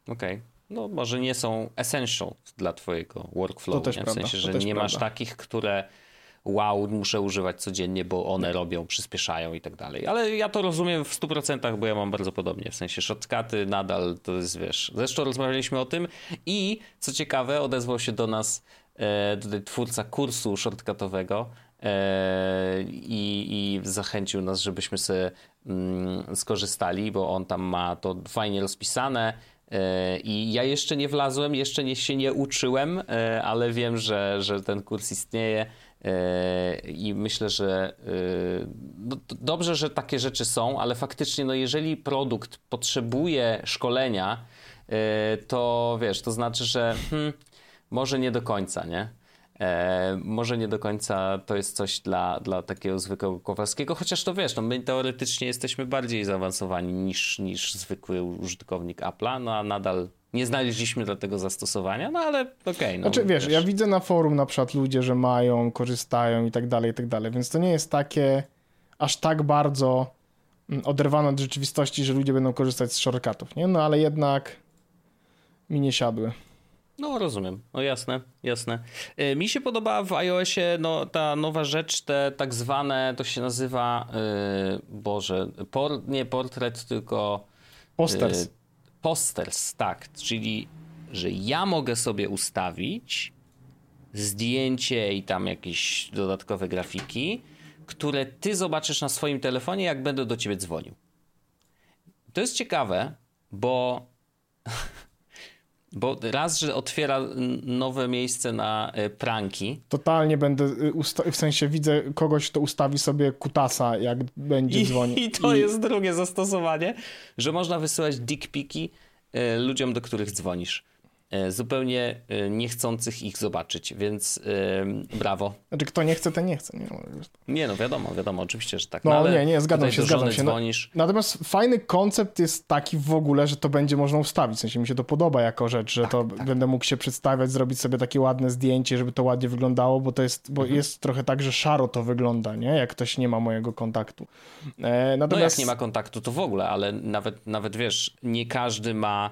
Okej. No może nie są essential dla twojego workflow,
To też
nie? w
prawda,
sensie, że nie masz
prawda.
takich, które wow, muszę używać codziennie, bo one robią, przyspieszają i tak dalej. Ale ja to rozumiem w 100%, bo ja mam bardzo podobnie. W sensie shortcuty nadal to jest, wiesz, zresztą rozmawialiśmy o tym i co ciekawe, odezwał się do nas e, twórca kursu shortcutowego e, i, i zachęcił nas, żebyśmy sobie mm, skorzystali, bo on tam ma to fajnie rozpisane. E, I ja jeszcze nie wlazłem, jeszcze nie, się nie uczyłem, e, ale wiem, że, że ten kurs istnieje i myślę, że e, no, dobrze, że takie rzeczy są, ale faktycznie, no, jeżeli produkt potrzebuje szkolenia, to wiesz, to znaczy, że hmm, może nie do końca, nie? E, może nie do końca to jest coś dla, dla takiego zwykłego Kowalskiego, chociaż to wiesz, no my teoretycznie jesteśmy bardziej zaawansowani niż, niż zwykły użytkownik Apple'a, no a nadal nie znaleźliśmy do tego zastosowania, no ale okej. Okay, no,
znaczy wiesz, wiesz, ja widzę na forum na przykład ludzie, że mają, korzystają i tak dalej, i tak dalej, więc to nie jest takie aż tak bardzo mm, oderwane od rzeczywistości, że ludzie będą korzystać z shortcutów, nie? No ale jednak mi nie siadły.
No, rozumiem. No jasne, jasne. E, mi się podoba w iOSie no, ta nowa rzecz, te tak zwane, to się nazywa, yy, Boże, por, nie portret, tylko...
Posters. Yy,
posters, tak. Czyli, że ja mogę sobie ustawić zdjęcie i tam jakieś dodatkowe grafiki, które ty zobaczysz na swoim telefonie, jak będę do ciebie dzwonił. To jest ciekawe, bo Bo raz, że otwiera nowe miejsce na e, pranki.
Totalnie będę, y, w sensie widzę kogoś, kto ustawi sobie kutasa, jak będzie dzwonił.
I to I... jest drugie zastosowanie, że można wysyłać dickpiki e, ludziom, do których dzwonisz. E, zupełnie e, niechcących ich zobaczyć, więc yy, brawo.
Znaczy, kto nie chce, ten nie chce. Nie,
no, nie, no wiadomo, wiadomo, oczywiście, że tak.
No, no nie, nie, zgadzam się, zgadzam się. No, dzwonisz. Natomiast fajny koncept jest taki w ogóle, że to będzie można ustawić, w sensie mi się to podoba jako rzecz, że tak, to tak. będę mógł się przedstawiać, zrobić sobie takie ładne zdjęcie, żeby to ładnie wyglądało, bo to jest, bo mhm. jest trochę tak, że szaro to wygląda, nie? Jak ktoś nie ma mojego kontaktu.
E, natomiast... No jak nie ma kontaktu, to w ogóle, ale nawet, nawet wiesz, nie każdy ma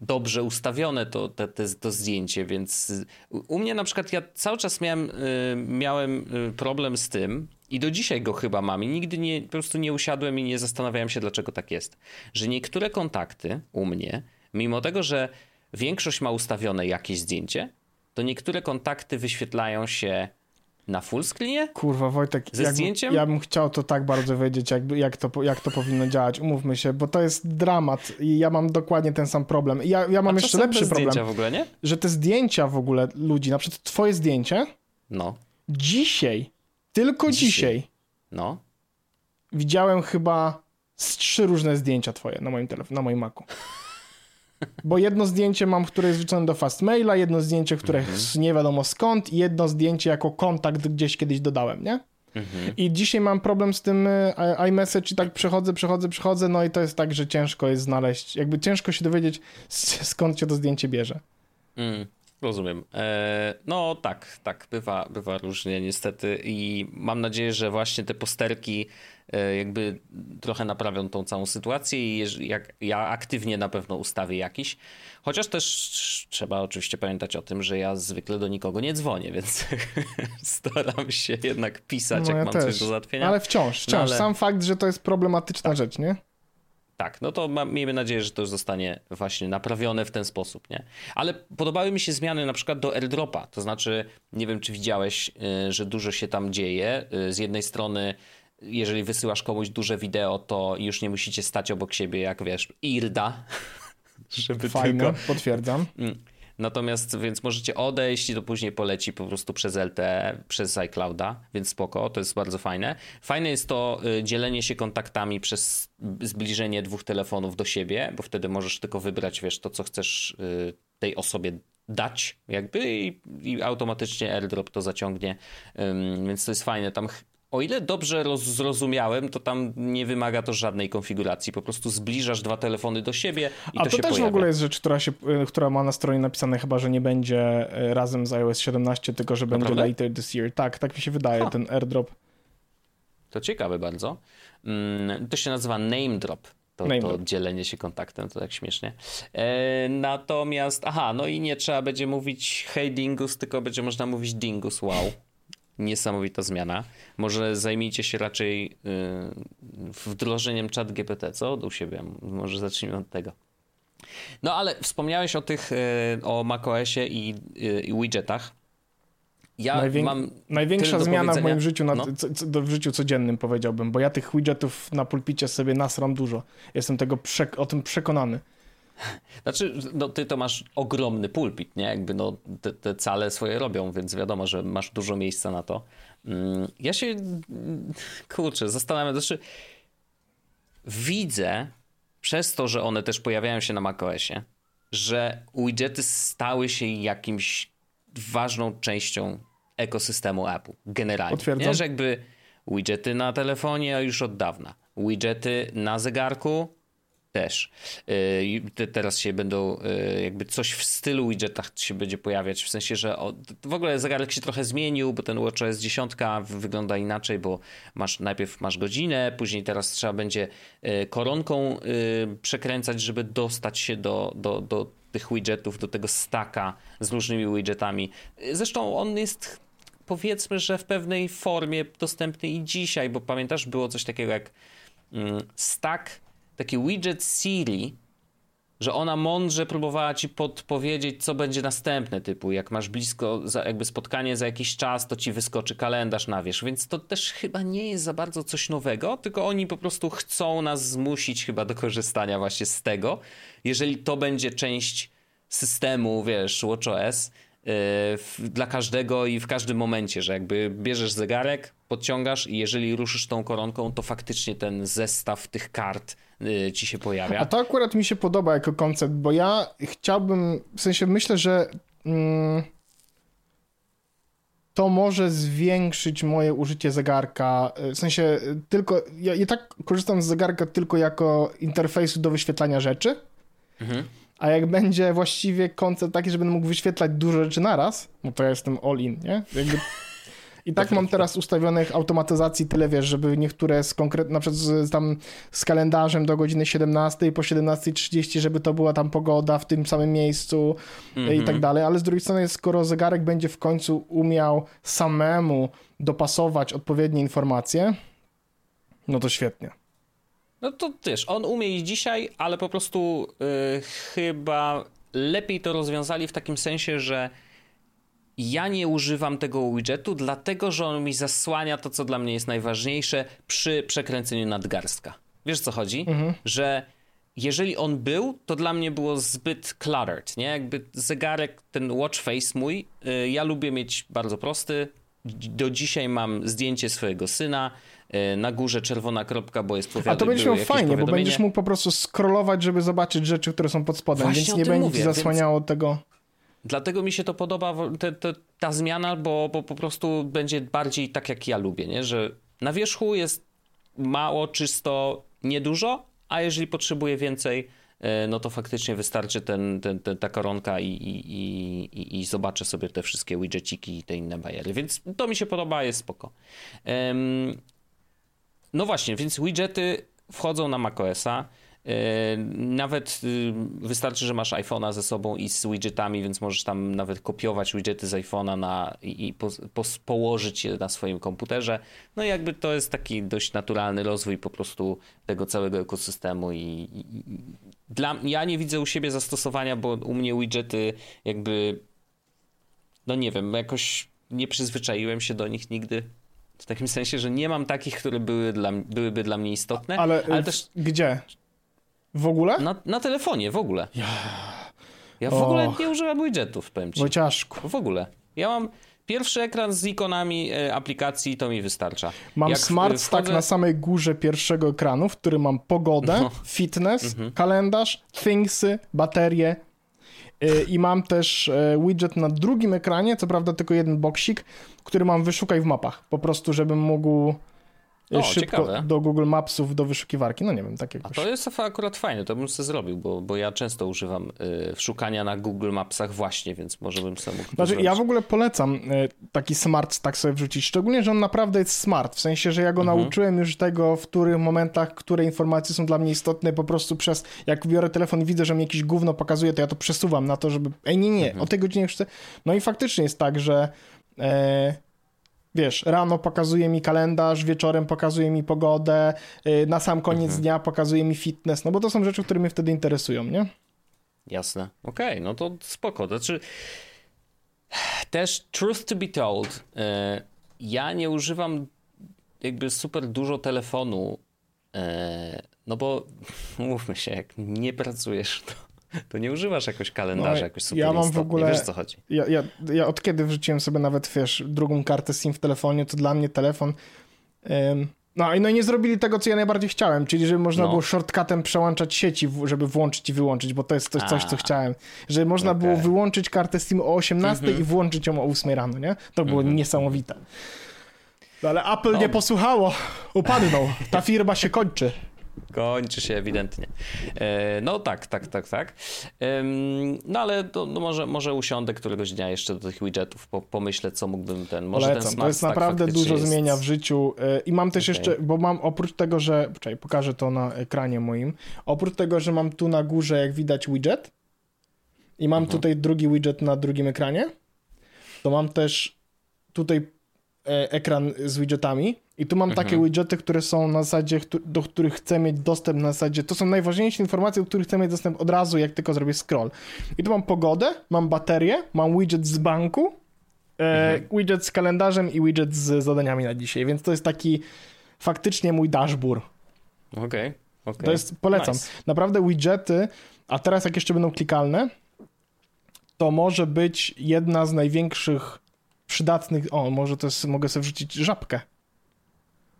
dobrze ustawione to, to, to, to, zdjęcie, więc u mnie na przykład ja cały czas miałem, y, miałem y, problem z tym i do dzisiaj go chyba mam i nigdy nie, po prostu nie usiadłem i nie zastanawiałem się dlaczego tak jest, że niektóre kontakty u mnie, mimo tego, że większość ma ustawione jakieś zdjęcie, to niektóre kontakty wyświetlają się na full screenie?
Kurwa, Wojtek,
ze zdjęciem?
Ja bym chciał to tak bardzo wiedzieć, jak, jak, to, jak to powinno działać. Umówmy się, bo to jest dramat i ja mam dokładnie ten sam problem. Ja, ja mam A jeszcze lepszy problem.
w ogóle, nie?
Że te zdjęcia w ogóle ludzi, na przykład twoje zdjęcie,
no.
dzisiaj, tylko dzisiaj, dzisiaj
no.
widziałem chyba z trzy różne zdjęcia twoje na moim telefonie, na moim Macu. Bo jedno zdjęcie mam, które jest wrzucone do Fastmaila, jedno zdjęcie, które mhm. nie wiadomo skąd i jedno zdjęcie jako kontakt gdzieś kiedyś dodałem, nie? Mhm. I dzisiaj mam problem z tym e, iMessage i tak przechodzę, przechodzę, przechodzę, no i to jest tak, że ciężko jest znaleźć, jakby ciężko się dowiedzieć skąd się to zdjęcie bierze.
Mm. Rozumiem. E, no tak, tak, bywa, bywa różnie niestety i mam nadzieję, że właśnie te posterki e, jakby trochę naprawią tą całą sytuację i jak ja aktywnie na pewno ustawię jakiś. Chociaż też trzeba oczywiście pamiętać o tym, że ja zwykle do nikogo nie dzwonię, więc staram się jednak pisać, no, jak ja mam też. coś do załatwienia.
Ale wciąż, wciąż. No, ale... Sam fakt, że to jest problematyczna tak. rzecz, nie?
Tak, no to ma, miejmy nadzieję, że to już zostanie właśnie naprawione w ten sposób, nie? Ale podobały mi się zmiany na przykład do airdropa, to znaczy, nie wiem czy widziałeś, y, że dużo się tam dzieje. Y, z jednej strony, jeżeli wysyłasz komuś duże wideo, to już nie musicie stać obok siebie, jak wiesz, IRDA,
żeby Fajne, tylko... potwierdzam.
Natomiast, więc możecie odejść i to później poleci po prostu przez LTE, przez iClouda, więc spoko, to jest bardzo fajne. Fajne jest to y, dzielenie się kontaktami przez zbliżenie dwóch telefonów do siebie, bo wtedy możesz tylko wybrać, wiesz, to co chcesz y, tej osobie dać jakby i, i automatycznie AirDrop to zaciągnie, więc to jest fajne. Tam o ile dobrze roz, zrozumiałem, to tam nie wymaga to żadnej konfiguracji. Po prostu zbliżasz dwa telefony do siebie i
A
to,
to
się
też
pojawia.
w ogóle jest rzecz, która, się, y, która ma na stronie napisane chyba, że nie będzie y, razem z iOS 17, tylko że będzie later this year. Tak, tak mi się wydaje, ha. ten airdrop.
To ciekawe bardzo. Mm, to się nazywa name drop. To, name to drop. dzielenie się kontaktem, to tak śmiesznie. E, natomiast, aha, no i nie trzeba będzie mówić hey dingus, tylko będzie można mówić dingus, wow niesamowita zmiana. Może zajmijcie się raczej yy, wdrożeniem chat GPT, co? U siebie. Może zacznijmy od tego. No ale wspomniałeś o tych, yy, o macOSie i, yy, i widgetach.
Ja Największa zmiana w moim życiu, na, no. co, co, w życiu codziennym powiedziałbym, bo ja tych widgetów na pulpicie sobie nasram dużo. Jestem tego o tym przekonany.
Znaczy, no ty to masz ogromny pulpit, nie? Jakby no te, te cale swoje robią, więc wiadomo, że masz dużo miejsca na to. Mm, ja się, kurczę, zastanawiam, znaczy widzę przez to, że one też pojawiają się na macOSie, że widgety stały się jakimś ważną częścią ekosystemu Apple generalnie.
Potwierdzam.
Nie, że jakby widgety na telefonie już od dawna. Widgety na zegarku też. Yy, teraz się będą, yy, jakby coś w stylu widgetach się będzie pojawiać, w sensie, że w ogóle zegarek się trochę zmienił, bo ten WatchOS 10 wygląda inaczej, bo masz najpierw masz godzinę, później teraz trzeba będzie yy, koronką przekręcać, żeby dostać się do, do, do tych widgetów, do tego staka z różnymi widgetami. Zresztą on jest powiedzmy, że w pewnej formie dostępny i dzisiaj, bo pamiętasz, było coś takiego jak mm, stack taki widget Siri, że ona mądrze próbowała ci podpowiedzieć, co będzie następne, typu jak masz blisko jakby spotkanie za jakiś czas, to ci wyskoczy kalendarz na wierzch, więc to też chyba nie jest za bardzo coś nowego, tylko oni po prostu chcą nas zmusić chyba do korzystania właśnie z tego. Jeżeli to będzie część systemu, wiesz, WatchOS, yy, dla każdego i w każdym momencie, że jakby bierzesz zegarek, podciągasz i jeżeli ruszysz tą koronką, to faktycznie ten zestaw tych kart Y, ci się pojawia.
A to akurat mi się podoba jako koncept, bo ja chciałbym, w sensie myślę, że mm, to może zwiększyć moje użycie zegarka, y, w sensie tylko, ja i tak korzystam z zegarka tylko jako interfejsu do wyświetlania rzeczy, mhm. a jak będzie właściwie koncept taki, że będę mógł wyświetlać dużo rzeczy naraz, no to ja jestem all in, nie? Jakby i tak mam teraz ustawionych automatyzacji tyle, wiesz, żeby niektóre z konkretnie, na przykład z, tam z kalendarzem do godziny 17 i po 17.30, żeby to była tam pogoda w tym samym miejscu mm -hmm. i tak mhm. dalej, ale z drugiej strony, skoro zegarek będzie w końcu umiał samemu dopasować odpowiednie informacje, no to świetnie.
No to też, on umie i dzisiaj, ale po prostu yy, chyba lepiej to rozwiązali w takim sensie, że ja nie używam tego widgetu, dlatego że on mi zasłania to, co dla mnie jest najważniejsze przy przekręceniu nadgarstka. Wiesz co chodzi? Mhm. Że jeżeli on był, to dla mnie było zbyt cluttered, nie? Jakby zegarek, ten watch face mój, yy, ja lubię mieć bardzo prosty. Do dzisiaj mam zdjęcie swojego syna, yy, na górze czerwona kropka, bo jest powiadomienie.
A to będziesz miał fajnie, bo będziesz mógł po prostu scrollować, żeby zobaczyć rzeczy, które są pod spodem, Właśnie więc nie będzie mówię, zasłaniało tego.
Dlatego mi się to podoba, te, te, ta zmiana, bo, bo po prostu będzie bardziej tak, jak ja lubię, nie? że na wierzchu jest mało, czysto, niedużo, a jeżeli potrzebuję więcej, e, no to faktycznie wystarczy ten, ten, ten ta koronka i, i, i, i, zobaczę sobie te wszystkie widgetiki i te inne bajery. Więc to mi się podoba, jest spoko. No właśnie, więc widgety wchodzą na macOSa. E, nawet y, wystarczy, że masz iPhone'a ze sobą i z widgetami, więc możesz tam nawet kopiować widgety z iPhone'a na, i, i po, po, położyć je na swoim komputerze. No i jakby to jest taki dość naturalny rozwój po prostu tego całego ekosystemu i, i, i dla, ja nie widzę u siebie zastosowania, bo u mnie widgety jakby no nie wiem, jakoś nie przyzwyczaiłem się do nich nigdy. W takim sensie, że nie mam takich, które były dla, byłyby dla mnie istotne.
Ale, ale też. Gdzie? W ogóle?
Na, na telefonie, w ogóle. Ja, ja w Och. ogóle nie używam widgetów, powiem ci.
Wojciaszku.
W ogóle. Ja mam pierwszy ekran z ikonami e, aplikacji, to mi wystarcza.
Mam Jak smart wchodzę... stack na samej górze pierwszego ekranu, w którym mam pogodę, no. fitness, mhm. kalendarz, thingsy, baterie, e, i mam też e, widget na drugim ekranie, co prawda tylko jeden boksik, który mam wyszukaj w mapach. Po prostu, żebym mógł o, szybko ciekawe. do Google Mapsów, do wyszukiwarki. No nie wiem, tak jakoś.
A to jest akurat fajne, to bym sobie zrobił, bo, bo ja często używam y, szukania na Google Mapsach właśnie, więc może bym sobie mógł
znaczy, Ja w ogóle polecam y, taki smart stack sobie wrzucić, szczególnie, że on naprawdę jest smart, w sensie, że ja go mhm. nauczyłem już tego, w których momentach, które informacje są dla mnie istotne, po prostu przez, jak biorę telefon i widzę, że mi jakieś gówno pokazuje, to ja to przesuwam na to, żeby, ej nie, nie, mhm. o tej godzinie chcę. No i faktycznie jest tak, że e, wiesz, rano pokazuje mi kalendarz, wieczorem pokazuje mi pogodę, y, na sam koniec mhm. dnia pokazuje mi fitness, no bo to są rzeczy, które mnie wtedy interesują, nie?
Jasne. Okej, okay, no to spoko. Znaczy, też truth to be told, y, ja nie używam jakby super dużo telefonu, y, no bo mówmy się, jak nie pracujesz, to to nie używasz jakoś kalendarza, no, jakoś super ja mam w ogóle, wiesz co chodzi.
Ja, ja, ja od kiedy wrzuciłem sobie nawet, wiesz, drugą kartę SIM w telefonie, to dla mnie telefon... Ym, No i no i nie zrobili tego, co ja najbardziej chciałem, czyli żeby można
No.
było shortcutem przełączać sieci, żeby włączyć i wyłączyć, bo to jest coś, coś co chciałem. Żeby można.
Mhm.
było wyłączyć kartę Steam o 18 i włączyć ją o 8 rano, nie? To było niesamowite. No ale Apple nie
No.
posłuchało, upadnął. Ta firma się kończy.
Kończy się ewidentnie. E, no tak, tak, tak, tak. No ale to, no może, może usiądę któregoś dnia jeszcze do tych widgetów, po, pomyślę, co mógłbym ten. Może ten
Polecam.
Smart
To jest
Stack
naprawdę dużo
jest...
zmienia w życiu. Y, I mam też
Okej.
jeszcze, bo mam oprócz tego, że. Czekaj, pokażę to na ekranie moim. Oprócz tego, że mam tu na górze, jak widać, widget. I mam
Mhm.
tutaj drugi widget na drugim ekranie. To mam też tutaj e, ekran z widgetami. I tu mam takie
Mhm.
widgety, które są na zasadzie, do których chcę mieć dostęp na zasadzie. To są najważniejsze informacje, do których chcę mieć dostęp od razu, jak tylko zrobię scroll. I tu mam pogodę, mam baterię, mam widget z banku, e, widget z kalendarzem i widget z zadaniami na dzisiaj, więc to jest taki faktycznie mój dashboard.
Okej, okej.
To jest, polecam.
Nice.
Naprawdę widgety, a teraz jak jeszcze będą klikalne, to może być jedna z największych przydatnych, o, może to jest, mogę sobie wrzucić żabkę.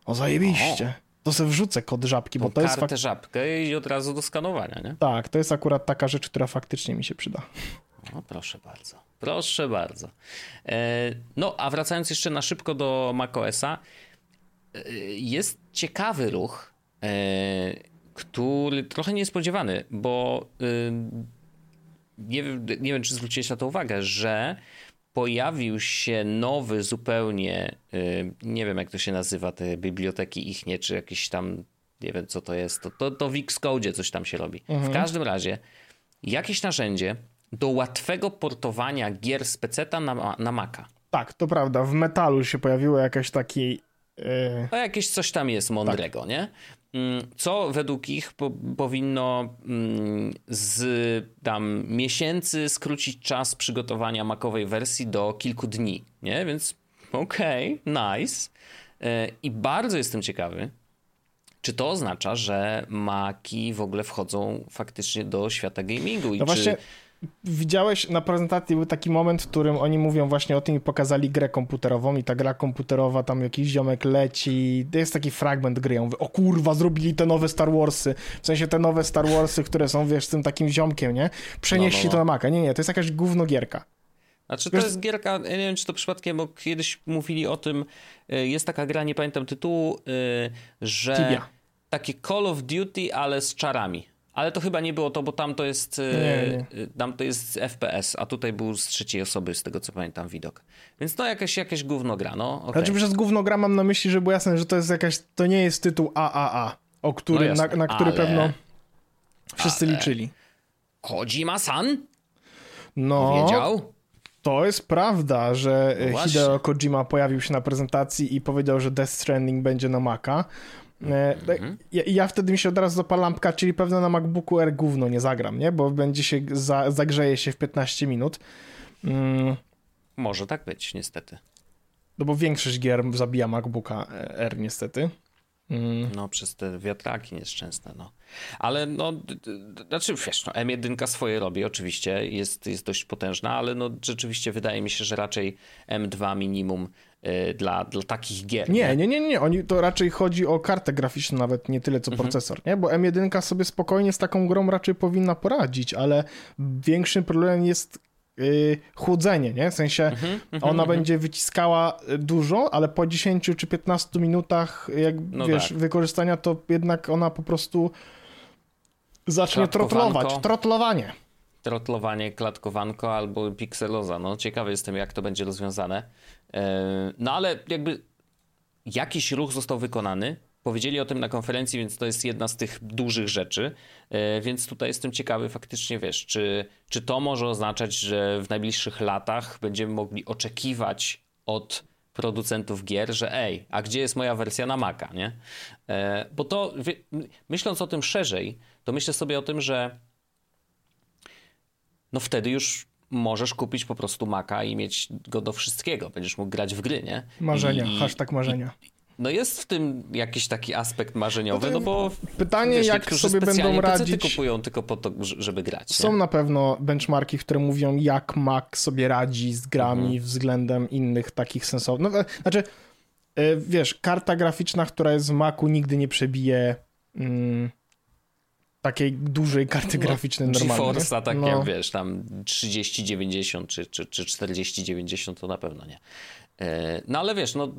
O, zajebiście. To sobie wrzucę kod żabki, bo
Tą
to jest
kartę żabkę i od razu do skanowania, nie?
Tak, to jest akurat taka rzecz, która faktycznie mi się przyda.
No proszę bardzo. Proszę bardzo. E, no, a wracając jeszcze na szybko do macOSa, e, jest ciekawy ruch, e, który trochę niespodziewany, bo nie, wiem- nie wiem, czy zwróciłeś na to uwagę, że pojawił się nowy zupełnie, y, nie wiem jak to się nazywa, te biblioteki ich nie, czy jakieś tam, nie wiem co to jest, to, to, to w Xcode coś tam się robi. W każdym razie jakieś narzędzie do łatwego portowania gier z peceta na, na Maca.
Tak, to prawda. W metalu się pojawiło jakiś taki. Yy,
To jakieś coś tam jest mądrego, nie? Mm, Co według ich po, powinno mm, z tam miesięcy skrócić czas przygotowania makowej wersji do kilku dni, nie? Więc okej, nice. E, I bardzo jestem ciekawy, czy to oznacza, że maki w ogóle wchodzą faktycznie do świata gamingu i
No właśnie,
czy...
widziałeś na prezentacji był taki moment, w którym oni mówią właśnie o tym i pokazali grę komputerową i ta gra komputerowa, tam jakiś ziomek leci, jest taki fragment gry, ja mówię, o kurwa, zrobili te nowe Star Warsy, w sensie te nowe Star Warsy, które są, wiesz, z tym takim ziomkiem, nie? Przenieśli
No, no, no.
to na Maca. Nie, nie, to jest jakaś gównogierka.
Znaczy to jest gierka, ja nie wiem czy to przypadkiem, bo kiedyś mówili o tym, y, jest taka gra, nie pamiętam tytułu, y, że
Tibia.
takie Call of Duty, ale z czarami. Ale to chyba nie było to, bo tam to jest, y,
Nie, nie.
tam to jest FPS, a tutaj był z trzeciej osoby, z tego co pamiętam, widok. Więc no jakieś, jakieś gówno gra, no okej.
Znaczy przez gównogra mam na myśli, że było jasne, że to jest jakaś, to nie jest tytuł AAA, o który,
No
na, na który
ale-
pewno wszyscy
ale-
liczyli.
Kojima-san
No,
wiedział?
To jest prawda, że
No właśnie.
Hideo Kojima pojawił się na prezentacji i powiedział, że Death Stranding będzie na Maca.
Mhm.
ja, ja wtedy mi się od razu zapala lampka, czyli pewno na MacBooku Air gówno nie zagram, nie? Bo będzie się, za, zagrzeje się w 15 minut. Mm,
Może tak być, niestety.
no bo większość gier zabija MacBooka Air niestety. Mm,
No, przez te wiatraki nieszczęsne, no. Ale no, znaczy wiesz, no, M1 swoje robi, oczywiście, jest, jest dość potężna, ale no rzeczywiście wydaje mi się, że raczej M2 minimum dla, dla takich gier.
nie, nie, nie, nie. Oni, to raczej chodzi o kartę graficzną, nawet nie tyle co
Mhm.
procesor, nie? Bo M1 sobie spokojnie z taką grą raczej powinna poradzić, ale większym problemem jest yy, chłodzenie, nie? W sensie
Mhm,
ona będzie wyciskała y, dużo, ale po 10 czy 15 minutach jak
No
wiesz,
tak.
wykorzystania, to jednak ona po prostu zacznie trotlować. Trotlowanie.
Trotlowanie, klatkowanko albo pikseloza. No, ciekawy jestem, jak to będzie rozwiązane. E, No ale jakby jakiś ruch został wykonany. Powiedzieli o tym na konferencji, więc to jest jedna z tych dużych rzeczy. E, Więc tutaj jestem ciekawy faktycznie, wiesz, czy, czy to może oznaczać, że w najbliższych latach będziemy mogli oczekiwać od producentów gier, że ej, a gdzie jest moja wersja na Maca, nie? E, Bo to, myśląc o tym szerzej, to myślę sobie o tym, że no wtedy już możesz kupić po prostu Maca i mieć go do wszystkiego. Będziesz mógł grać w gry, nie?
Marzenia,
I,
hashtag marzenia.
no jest w tym jakiś taki aspekt marzeniowy,
No
no, bo
pytanie,
wiesz,
jak sobie będą radzić-
kupują tylko po to, żeby grać.
Są
nie?
na pewno benchmarki, które mówią, jak Mac sobie radzi z grami
Mhm.
względem innych takich sensownych. No, e, znaczy, y, wiesz, karta graficzna, która jest w Macu nigdy nie przebije mm, takiej dużej karty no, graficznej normalnej.
GeForce'a, tak no. jak wiesz, tam 3090 czy, czy, czy 4090 to na pewno nie. E, no ale wiesz, no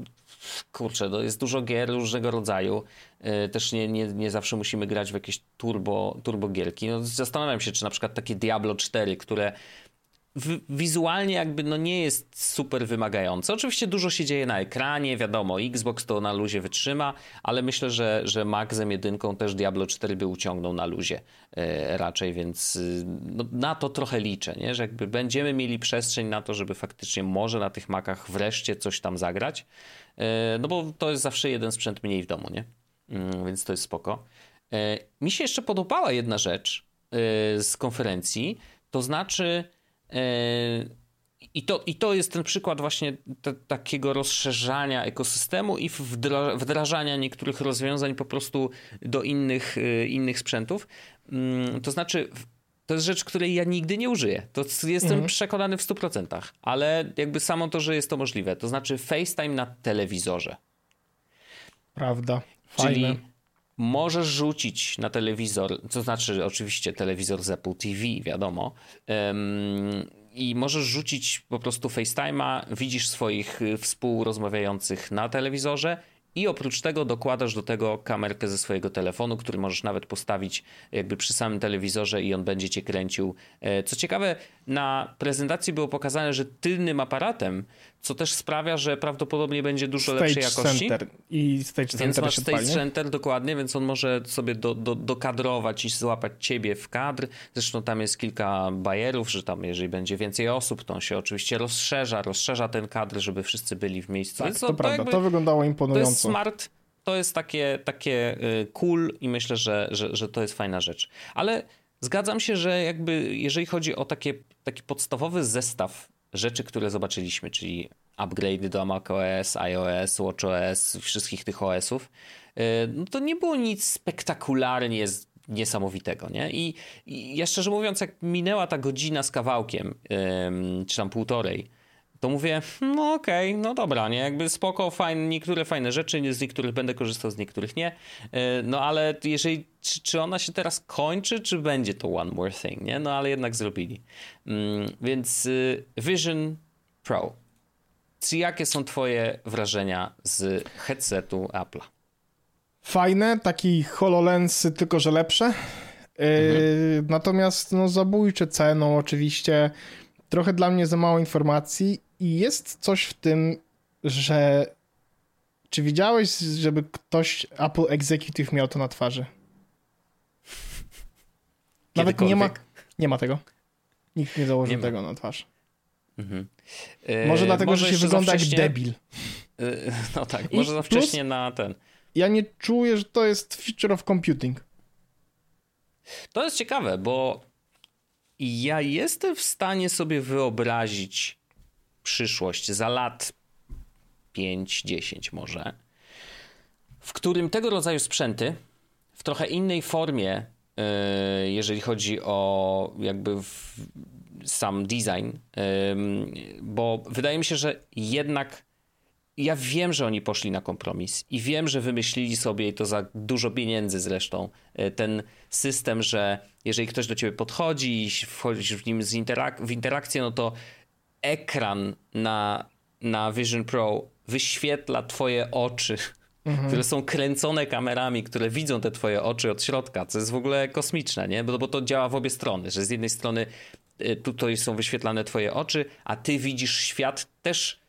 kurczę, to jest dużo gier różnego rodzaju. E, też nie, nie, nie zawsze musimy grać w jakieś turbo, turbo gierki. No, zastanawiam się, czy na przykład takie Diablo 4, które wizualnie jakby no nie jest super wymagające. Oczywiście dużo się dzieje na ekranie, wiadomo, Xbox to na luzie wytrzyma, ale myślę, że, że Maxem jedynką też Diablo 4 by uciągnął na luzie e, raczej, więc y, no, na to trochę liczę, nie? że jakby będziemy mieli przestrzeń na to, żeby faktycznie może na tych Macach wreszcie coś tam zagrać, e, no bo to jest zawsze jeden sprzęt mniej w domu, nie? Mm, więc to jest spoko. E, mi się jeszcze podobała jedna rzecz z konferencji, to znaczy I to, I to jest ten przykład właśnie te, takiego rozszerzania ekosystemu i wdrażania niektórych rozwiązań po prostu do innych, yy, innych sprzętów. Mm, to znaczy, to jest rzecz, której ja nigdy nie użyję. To jestem mhm. przekonany w 100%, ale jakby samo to, że jest to możliwe. To znaczy FaceTime na telewizorze.
Prawda. Fajne. Czyli
możesz rzucić na telewizor, to znaczy oczywiście telewizor z Apple TV, wiadomo, um, i możesz rzucić po prostu FaceTime'a, widzisz swoich y, współrozmawiających na telewizorze i oprócz tego dokładasz do tego kamerkę ze swojego telefonu, który możesz nawet postawić jakby przy samym telewizorze i on będzie cię kręcił. E, co ciekawe, na prezentacji było pokazane, że tylnym aparatem co też sprawia, że prawdopodobnie będzie dużo
stage
lepszej jakości.
Center. I Stage Center
Więc masz Stage Center, dokładnie, więc on może sobie do, do, dokadrować i złapać ciebie w kadr. Zresztą tam jest kilka bajerów, że tam jeżeli będzie więcej osób, to on się oczywiście rozszerza, rozszerza ten kadr, żeby wszyscy byli w miejscu.
Tak, to, to prawda, jakby, to wyglądało imponująco.
To jest smart, to jest takie, takie y, cool i myślę, że, że, że to jest fajna rzecz. Ale zgadzam się, że jakby jeżeli chodzi o takie, taki podstawowy zestaw rzeczy, które zobaczyliśmy, czyli upgrade do macOS, iOS, watchOS, wszystkich tych OS-ów, y, no to nie było nic spektakularnie niesamowitego, nie? I, I ja szczerze mówiąc, jak minęła ta godzina z kawałkiem, czy tam półtorej, to mówię, no okej, okay, no dobra, nie, jakby spoko, fajne, niektóre fajne rzeczy, z niektórych będę korzystał, z niektórych nie, e, no ale jeżeli, czy, czy ona się teraz kończy, czy będzie to one more thing, nie, no ale jednak zrobili. Mm, więc y, Vision Pro. Czy jakie są twoje wrażenia z headsetu Apple'a?
Fajne, taki HoloLens, tylko że lepsze. E, mhm. Natomiast no zabójcze ceną oczywiście trochę dla mnie za mało informacji i jest coś w tym, że czy widziałeś, żeby ktoś Apple Executive miał to na twarzy? Nawet nie ma, nie ma tego. Nikt nie założył nie tego na twarz. Mhm. Może dlatego, może że się wygląda jak debil.
Yy, no tak, I może za wcześnie na ten.
Ja nie czuję, że to jest feature of computing.
To jest ciekawe, bo ja jestem w stanie sobie wyobrazić przyszłość za lat 5-10 może, w którym tego rodzaju sprzęty w trochę innej formie, e, jeżeli chodzi o jakby sam design, bo wydaje mi się, że jednak ja wiem, że oni poszli na kompromis i wiem, że wymyślili sobie i to za dużo pieniędzy zresztą e, ten system, że jeżeli ktoś do ciebie podchodzi i wchodzisz w nim interak w interakcję, no to ekran na, na Vision Pro wyświetla twoje oczy, mhm. które są kręcone kamerami, które widzą te twoje oczy od środka, co jest w ogóle kosmiczne, nie? Bo, bo to działa w obie strony, że z jednej strony e, tutaj są wyświetlane twoje oczy, a ty widzisz świat też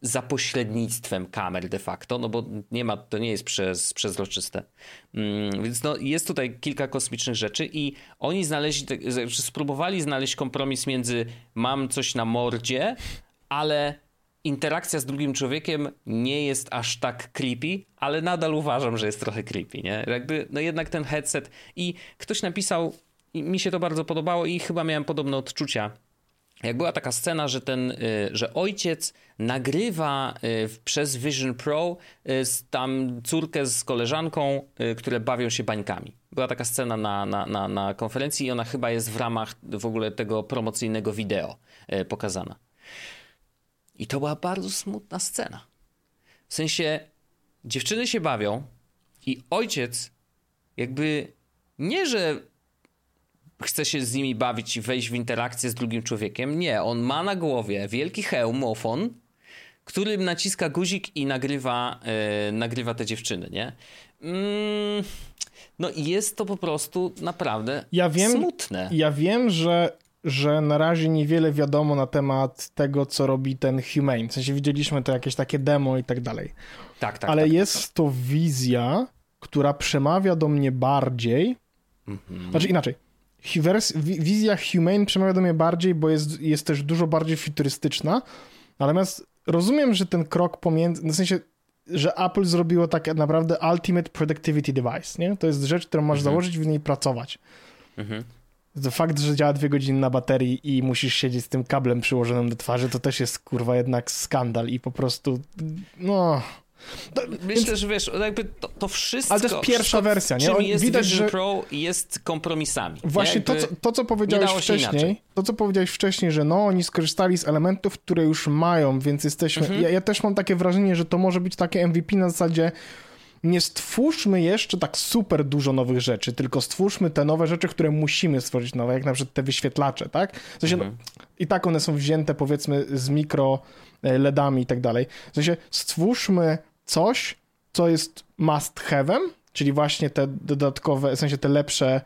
za pośrednictwem kamer de facto, no bo nie ma, to nie jest przez, przezroczyste. Mm, więc no, jest tutaj kilka kosmicznych rzeczy i oni znaleźli, spróbowali znaleźć kompromis między mam coś na mordzie, ale interakcja z drugim człowiekiem nie jest aż tak creepy, ale nadal uważam, że jest trochę creepy, nie? Jakby, no jednak ten headset i ktoś napisał, i mi się to bardzo podobało i chyba miałem podobne odczucia jak była taka scena, że ten, y, że ojciec nagrywa y, przez Vision Pro y, tam córkę z koleżanką, które bawią się bańkami. Była taka scena na, na, na, na konferencji i ona chyba jest w ramach w ogóle tego promocyjnego wideo pokazana. I to była bardzo smutna scena. W sensie dziewczyny się bawią i ojciec jakby nie, że chce się z nimi bawić i wejść w interakcję z drugim człowiekiem. Nie, on ma na głowie wielki hełmofon, którym naciska guzik i nagrywa, yy, nagrywa te dziewczyny, nie? Mm, no i jest to po prostu naprawdę ja wiem, smutne.
Ja wiem, że, że na razie niewiele wiadomo na temat tego, co robi ten Humane. W sensie widzieliśmy to jakieś takie demo i tak dalej.
Tak, tak.
Ale
tak,
jest tak. to wizja, która przemawia do mnie bardziej. Mhm. Znaczy inaczej. Wizja Humane przemawia do mnie bardziej, bo jest, jest też dużo bardziej futurystyczna. Natomiast rozumiem, że ten krok pomiędzy. W sensie że Apple zrobiło tak naprawdę Ultimate Productivity Device, nie? To jest rzecz, którą możesz mhm. założyć w niej pracować. Mhm. To fakt, że działa dwie godziny na baterii i musisz siedzieć z tym kablem przyłożonym do twarzy, to też jest kurwa jednak skandal i po prostu no...
To, Myślę, więc... że wiesz, jakby to, to, wszystko.
Ale to jest pierwsza wersja, nie?
Czym jest Widać, Vision że Pro jest kompromisami.
Właśnie to, co, to, co powiedziałeś wcześniej, to, co powiedziałeś wcześniej, że no, oni skorzystali z elementów, które już mają, więc jesteśmy. Mhm. Ja, ja też mam takie wrażenie, że to może być takie MVP na zasadzie nie stwórzmy jeszcze tak super dużo nowych rzeczy, tylko stwórzmy te nowe rzeczy, które musimy stworzyć nowe, jak na przykład te wyświetlacze, tak? W sensie, no, mhm. no, I tak one są wzięte powiedzmy z mikro e, LEDami i tak dalej. W sensie stwórzmy coś, co jest must have'em, czyli właśnie te dodatkowe, w sensie te lepsze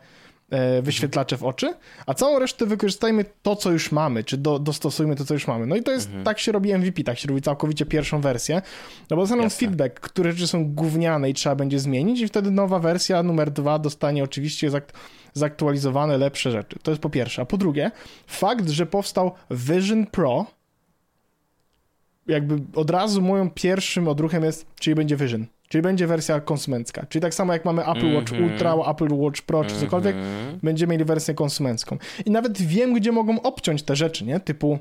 e, wyświetlacze w oczy, a całą resztę wykorzystajmy to, co już mamy, czy do, dostosujmy to, co już mamy. No i to jest, mhm. tak się robi MVP, tak się robi całkowicie pierwszą wersję, no bo dostaną feedback, które rzeczy są gówniane i trzeba będzie zmienić i wtedy nowa wersja numer dwa dostanie oczywiście zakt zaktualizowane, lepsze rzeczy. To jest po pierwsze. A po drugie, fakt, że powstał Vision Pro, jakby od razu moim pierwszym odruchem jest, czyli będzie Vision. Czyli będzie wersja konsumencka. Czyli tak samo jak mamy Apple Watch mm -hmm. Ultra, Apple Watch Pro czy cokolwiek, mm -hmm. będziemy mieli wersję konsumencką. I nawet wiem, gdzie mogą obciąć te rzeczy, nie? Typu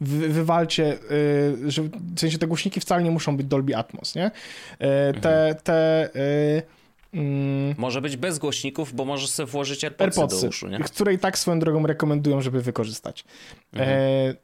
wy, wywalcie, yy, że w sensie te głośniki wcale nie muszą być Dolby Atmos, nie? Yy, te, mhm. te yy,
Mm. Może być bez głośników, bo możesz sobie włożyć AirPodsy, AirPodsy do uszu, nie?
które i tak swoją drogą rekomendują, żeby wykorzystać. Mhm. E,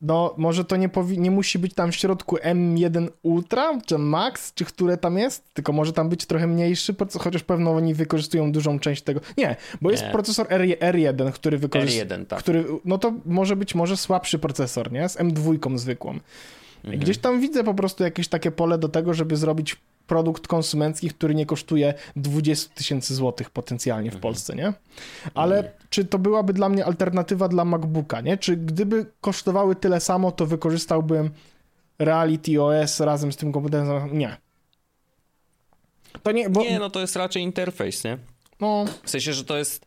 no może to nie, powi- nie musi być tam w środku M1 Ultra, czy Max, czy które tam jest, tylko może tam być trochę mniejszy, chociaż pewno oni wykorzystują dużą część tego. Nie, bo jest nie. procesor R- R1, który wykorzystuje. R1, tak. Który, no to może być może słabszy procesor, nie? Z M2 zwykłą. Mhm. Gdzieś tam widzę po prostu jakieś takie pole do tego, żeby zrobić produkt konsumencki, który nie kosztuje 20 tysięcy złotych potencjalnie w mhm. Polsce, nie? Ale mhm. czy to byłaby dla mnie alternatywa dla MacBooka, nie? Czy gdyby kosztowały tyle samo, to wykorzystałbym Reality OS razem z tym komputerem? Nie.
To nie, bo... nie, no to jest raczej interfejs, nie? No. W sensie, że to jest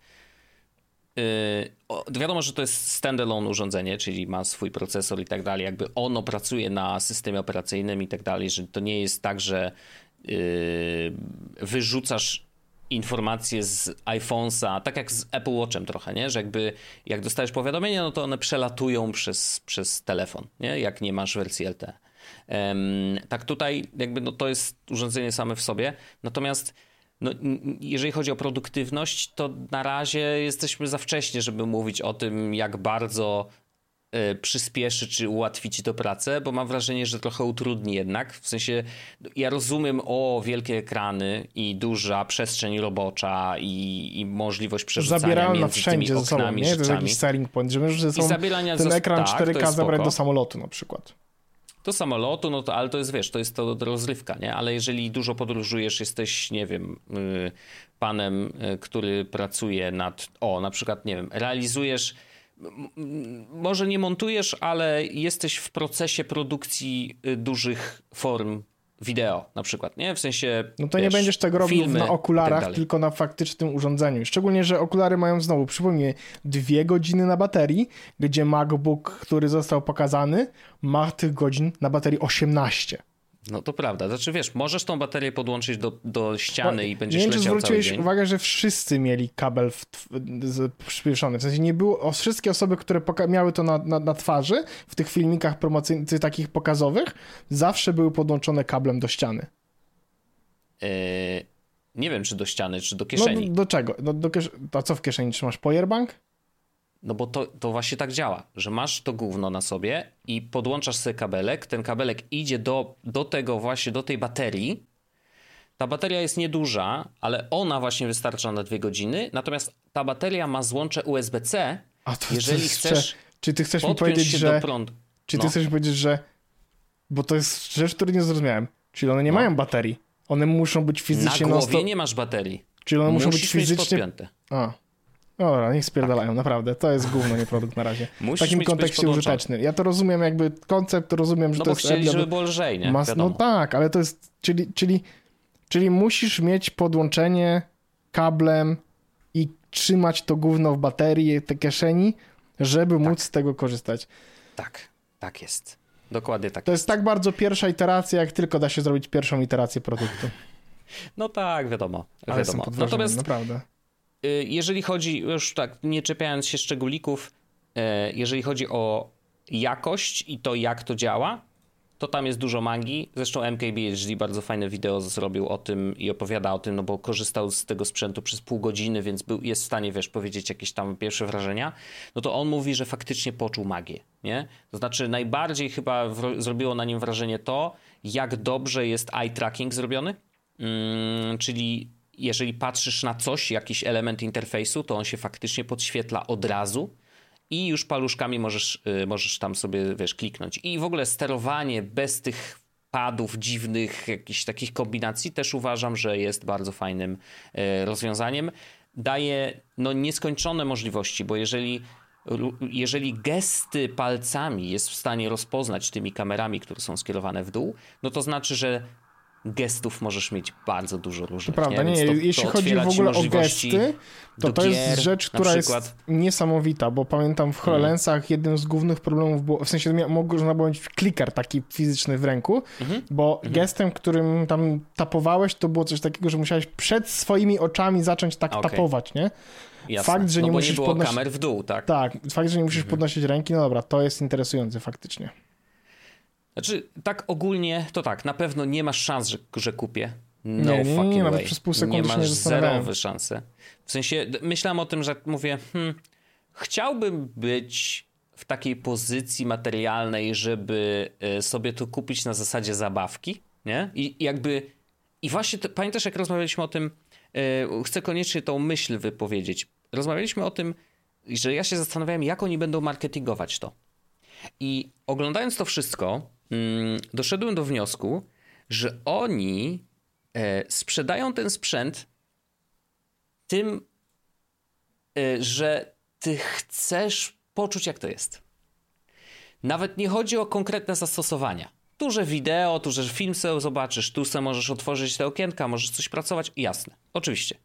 Yy, wiadomo, że to jest standalone urządzenie, czyli ma swój procesor i tak dalej, jakby ono pracuje na systemie operacyjnym i tak dalej, że to nie jest tak, że wyrzucasz informacje z iPhone'a, tak jak z Apple Watchem trochę, nie? Że jakby jak dostajesz powiadomienie, no to one przelatują przez, przez telefon, nie? Jak nie masz wersji LTE. Um, tak tutaj jakby no to jest urządzenie same w sobie, natomiast no, jeżeli chodzi o produktywność, to na razie jesteśmy za wcześnie, żeby mówić o tym, jak bardzo y, przyspieszy czy ułatwi ci to pracę, bo mam wrażenie, że trochę utrudni jednak. W sensie, ja rozumiem o wielkie ekrany i duża przestrzeń robocza i, i możliwość przerzucania Zabieralna między wszędzie tymi oknami, ze sobą, nie? To jest
jakiś selling point, że możesz ze sobą ten ekran tak, 4K zabrać do samolotu na przykład
do samolotu, no to, ale to jest, wiesz, to jest to rozrywka, nie? Ale jeżeli dużo podróżujesz, jesteś, nie wiem, y, panem, y, który pracuje nad, o, na przykład, nie wiem, realizujesz, może nie montujesz, ale jesteś w procesie produkcji y, dużych form wideo na przykład, nie? W sensie.
No to wiesz, nie będziesz tego robił filmy, na okularach, tak tylko na faktycznym urządzeniu. Szczególnie, że okulary mają znowu, przypomnij, dwie godziny na baterii, gdzie MacBook, który został pokazany, ma tych godzin na baterii 18.
No to prawda. Znaczy wiesz, możesz tą baterię podłączyć do, do ściany no, i będziesz nie wiem,
leciał zwróciłeś uwagę, że wszyscy mieli kabel w, w, przyspieszony. W sensie nie było, o, wszystkie osoby, które miały to na, na, na, twarzy w tych filmikach promocyjnych, takich pokazowych, zawsze były podłączone kablem do ściany.
Yy, nie wiem, czy do ściany, czy do kieszeni.
No do, do czego? No, do kiesz... A co w kieszeni trzymasz? Powerbank?
No bo to, to właśnie tak działa, że masz to gówno na sobie i podłączasz sobie kabelek, ten kabelek idzie do, do tego właśnie, do tej baterii. Ta bateria jest nieduża, ale ona właśnie wystarcza na dwie godziny, natomiast ta bateria ma złącze USB-C,
A to,
jeżeli
to jest,
chcesz
Czy ty chcesz mi powiedzieć, że... Czy ty
No.
chcesz powiedzieć, że... Bo to jest rzecz, której nie zrozumiałem. Czyli one nie
No.
mają baterii. One muszą być
Na
fizycznie...
głowie
non-stop-
nie masz baterii.
Czyli one muszą być
Musisz mieć
fizycznie...
podpięte.
A. Dobra, niech spierdalają, naprawdę. To jest gówno, nie produkt na razie. W
Musisz
takim
mieć być
kontekście użyteczny. Ja to rozumiem jakby koncept, rozumiem, że
No
to
bo
jest...
chcieli,
Apple,
żeby było lżej, nie?
Mas... No tak, ale to jest... Czyli, czyli, czyli musisz mieć podłączenie kablem i trzymać to gówno w baterii, te kieszeni, żeby
Tak.
móc z tego korzystać.
tak, tak jest. Dokładnie tak.
To jest tak bardzo pierwsza iteracja, jak tylko da się zrobić pierwszą iterację produktu.
No tak, wiadomo.
Ale
wiadomo. Natomiast
naprawdę.
Y, jeżeli chodzi, już tak, nie czepiając się szczególików, y, jeżeli chodzi o jakość i to, jak to działa, to tam jest dużo magii. Zresztą MKBHD bardzo fajne wideo zrobił o tym i opowiada o tym, no bo korzystał z tego sprzętu przez pół godziny, więc był, jest w stanie, wiesz, powiedzieć jakieś tam pierwsze wrażenia. No to on mówi, że faktycznie poczuł magię, nie? To znaczy najbardziej chyba zrobiło na nim wrażenie to, jak dobrze jest eye tracking zrobiony. Mm, czyli jeżeli patrzysz na coś, jakiś element interfejsu, to on się faktycznie podświetla od razu i już paluszkami możesz, y, możesz tam sobie, wiesz, kliknąć. I w ogóle sterowanie bez tych padów dziwnych, jakichś takich kombinacji też uważam, że jest bardzo fajnym y, rozwiązaniem. Daje no, nieskończone możliwości, bo jeżeli, jeżeli gesty palcami jest w stanie rozpoznać tymi kamerami, które są skierowane w dół, no to znaczy, że gestów możesz mieć bardzo dużo różnych.
Prawda, nie,
Więc to-
jeśli
to
chodzi w ogóle o gesty, to to jest
gier,
rzecz,
na
która
przykład.
jest niesamowita, bo pamiętam w HoloLensach jednym z głównych problemów było, w sensie można było mieć kliker taki fizyczny w ręku,
Mhm.
bo gestem, którym tam tapowałeś, to było coś takiego, że musiałeś przed swoimi oczami zacząć tak
Okej.
tapować, nie?
Jasne.
Fakt, że
no
nie musisz
nie
podnosić-
kamer w dół, tak?
Tak, fakt, że nie
Mhm.
musisz podnosić ręki, no dobra, to jest interesujące faktycznie.
Znaczy, tak ogólnie, to tak, na pewno nie masz szans, że, że kupię. No
Nie, nie, nie, nawet przez pół sekundy
nie masz zerowe szanse. W sensie, myślałem o tym, że mówię, hmm, chciałbym być w takiej pozycji materialnej, żeby e, sobie to kupić na zasadzie zabawki, nie? I jakby, i właśnie, to, pamiętasz jak rozmawialiśmy o tym, e, chcę koniecznie tą myśl wypowiedzieć. Rozmawialiśmy o tym, że ja się zastanawiałem, jak oni będą marketingować to. I oglądając to wszystko, doszedłem do wniosku, że oni e, sprzedają ten sprzęt tym, e, że ty chcesz poczuć, jak to jest. Nawet nie chodzi o konkretne zastosowania. Tu, że wideo, tu, że film sobie zobaczysz, tu sobie możesz otworzyć te okienka, możesz coś pracować, jasne, oczywiście.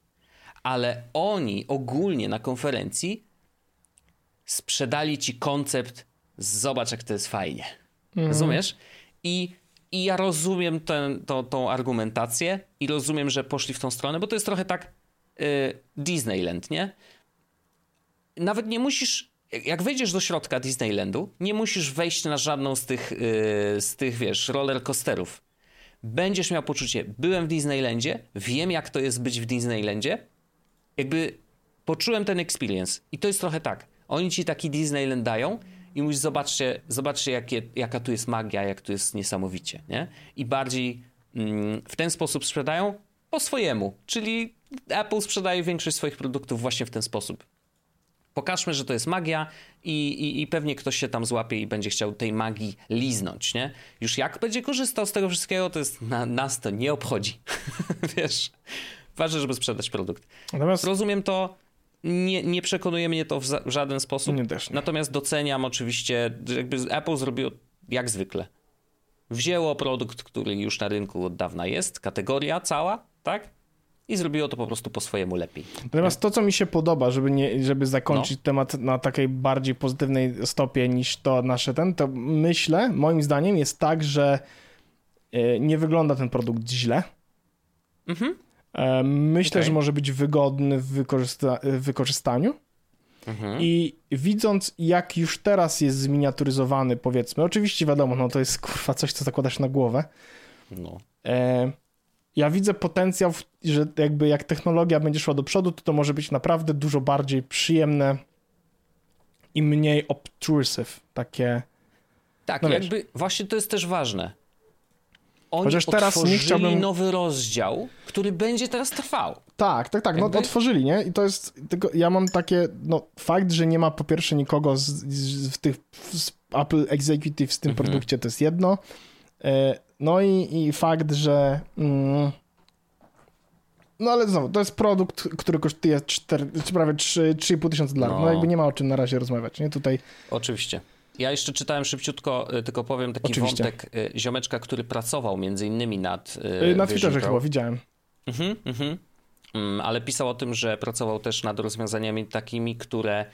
Ale oni ogólnie na konferencji sprzedali ci koncept, zobacz jak to jest fajnie. Rozumiesz? I, I ja rozumiem ten, to, tą argumentację i rozumiem, że poszli w tą stronę, bo to jest trochę tak y, Disneyland, nie? Nawet nie musisz, jak wejdziesz do środka Disneylandu, nie musisz wejść na żadną z tych, y, z tych wiesz, roller coasterów. Będziesz miał poczucie, byłem w Disneylandzie, wiem jak to jest być w Disneylandzie, jakby poczułem ten experience. I to jest trochę tak. Oni ci taki Disneyland dają i mówisz, zobaczcie, zobaczcie jakie, jaka tu jest magia, jak tu jest niesamowicie, nie? I bardziej mm, w ten sposób sprzedają po swojemu. Czyli Apple sprzedaje większość swoich produktów właśnie w ten sposób. Pokażmy, że to jest magia i, i, i pewnie ktoś się tam złapie i będzie chciał tej magii liznąć, nie? Już jak będzie korzystał z tego wszystkiego, to jest na, nas to nie obchodzi. Wiesz, ważne, żeby sprzedać produkt.
Natomiast
Rozumiem to, nie, nie przekonuje mnie to w, za, w żaden sposób.
Nie, też nie.
Natomiast doceniam oczywiście, jakby Apple zrobiło jak zwykle. Wzięło produkt, który już na rynku od dawna jest, kategoria cała, tak? I zrobiło to po prostu po swojemu lepiej.
Natomiast to, co mi się podoba, żeby, nie, żeby zakończyć
No.
temat na takiej bardziej pozytywnej stopie niż to nasze ten, to myślę, moim zdaniem jest tak, że e, nie wygląda ten produkt źle.
Mhm.
E, Myślę,
Okej.
że może być wygodny w, wykorzysta- wykorzystaniu.
Mhm.
I widząc, jak już teraz jest zminiaturyzowany, powiedzmy, oczywiście wiadomo, no to jest kurwa coś, co zakładasz na głowę.
No.
E, ja widzę potencjał, że jakby jak technologia będzie szła do przodu, to to może być naprawdę dużo bardziej przyjemne i mniej obtrusive, takie...
Tak, no jakby wiesz. właśnie to jest też ważne. Oni
Chociaż teraz nie chciałbym...
nowy rozdział, który będzie teraz trwał.
Tak, tak, tak, no jakby... otworzyli, nie? I to jest, tylko ja mam takie, no fakt, że nie ma po pierwsze nikogo z, z, w tych z Apple Executive w tym mhm. produkcie, to jest jedno. E, no i, i fakt, że... Mm, no ale znowu, to jest produkt, który kosztuje 4, czy prawie 3,5 tysiąca dolarów. No. no jakby nie ma o czym na razie rozmawiać, nie? Tutaj...
Oczywiście. Ja jeszcze czytałem szybciutko, y, tylko powiem taki Oczywiście. wątek y, ziomeczka, który pracował między innymi nad.
Y, na Twitterze chyba widziałem. Mhm,
mhm. Mm, ale pisał o tym, że pracował też nad rozwiązaniami takimi, które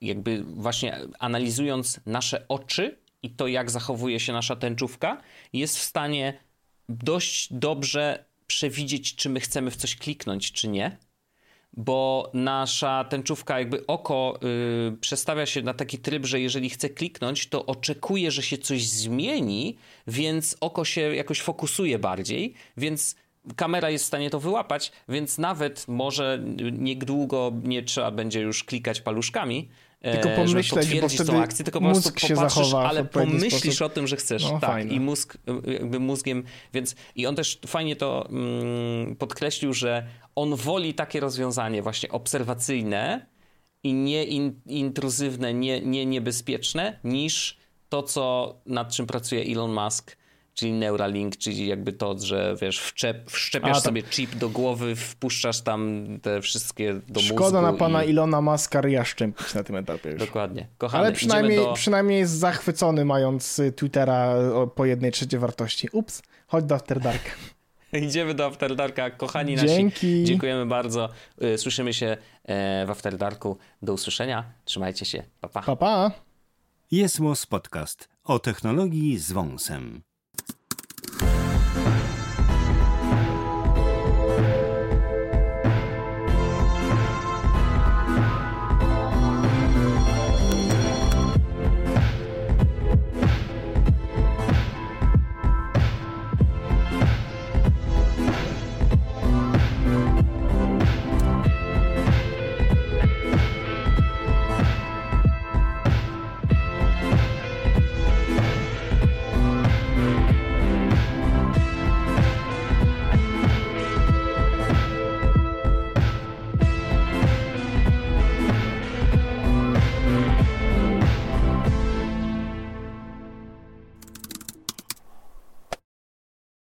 jakby właśnie analizując nasze oczy i to, jak zachowuje się nasza tęczówka, jest w stanie dość dobrze przewidzieć, czy my chcemy w coś kliknąć, czy nie bo nasza tęczówka, jakby oko yy, przestawia się na taki tryb, że jeżeli chce kliknąć, to oczekuje, że się coś zmieni, więc oko się jakoś fokusuje bardziej, więc kamera jest w stanie to wyłapać, więc nawet może niedługo nie trzeba będzie już klikać paluszkami,
tylko e, pomyśleć, bo wtedy tą akcję, tylko po prostu się zachowa
ale pomyślisz sposób. o tym, że chcesz. No, tak, fajne. i mózg jakby mózgiem, więc i on też fajnie to mm, podkreślił, że on woli takie rozwiązanie właśnie obserwacyjne i nie in, intruzywne, nie, nie niebezpieczne, niż to, co nad czym pracuje Elon Musk, czyli Neuralink, czyli jakby to, że wiesz, wszczep, wszczepiasz A, sobie chip do głowy, wpuszczasz tam te wszystkie do
Szkoda mózgu. Szkoda na pana i... Ilona Maska ryja szczępić na tym etapie już.
Dokładnie. Kochany,
Ale przynajmniej, do... przynajmniej jest zachwycony mając y, Twittera po jednej trzeciej wartości. Ups, chodź do After Dark.
Idziemy do After Darka. Kochani
Dzięki.
nasi, dziękujemy bardzo. Y, słyszymy się e, w After Darku. Do usłyszenia. Trzymajcie się. Pa, pa.
pa, pa.
Jest Podcast o technologii z wąsem.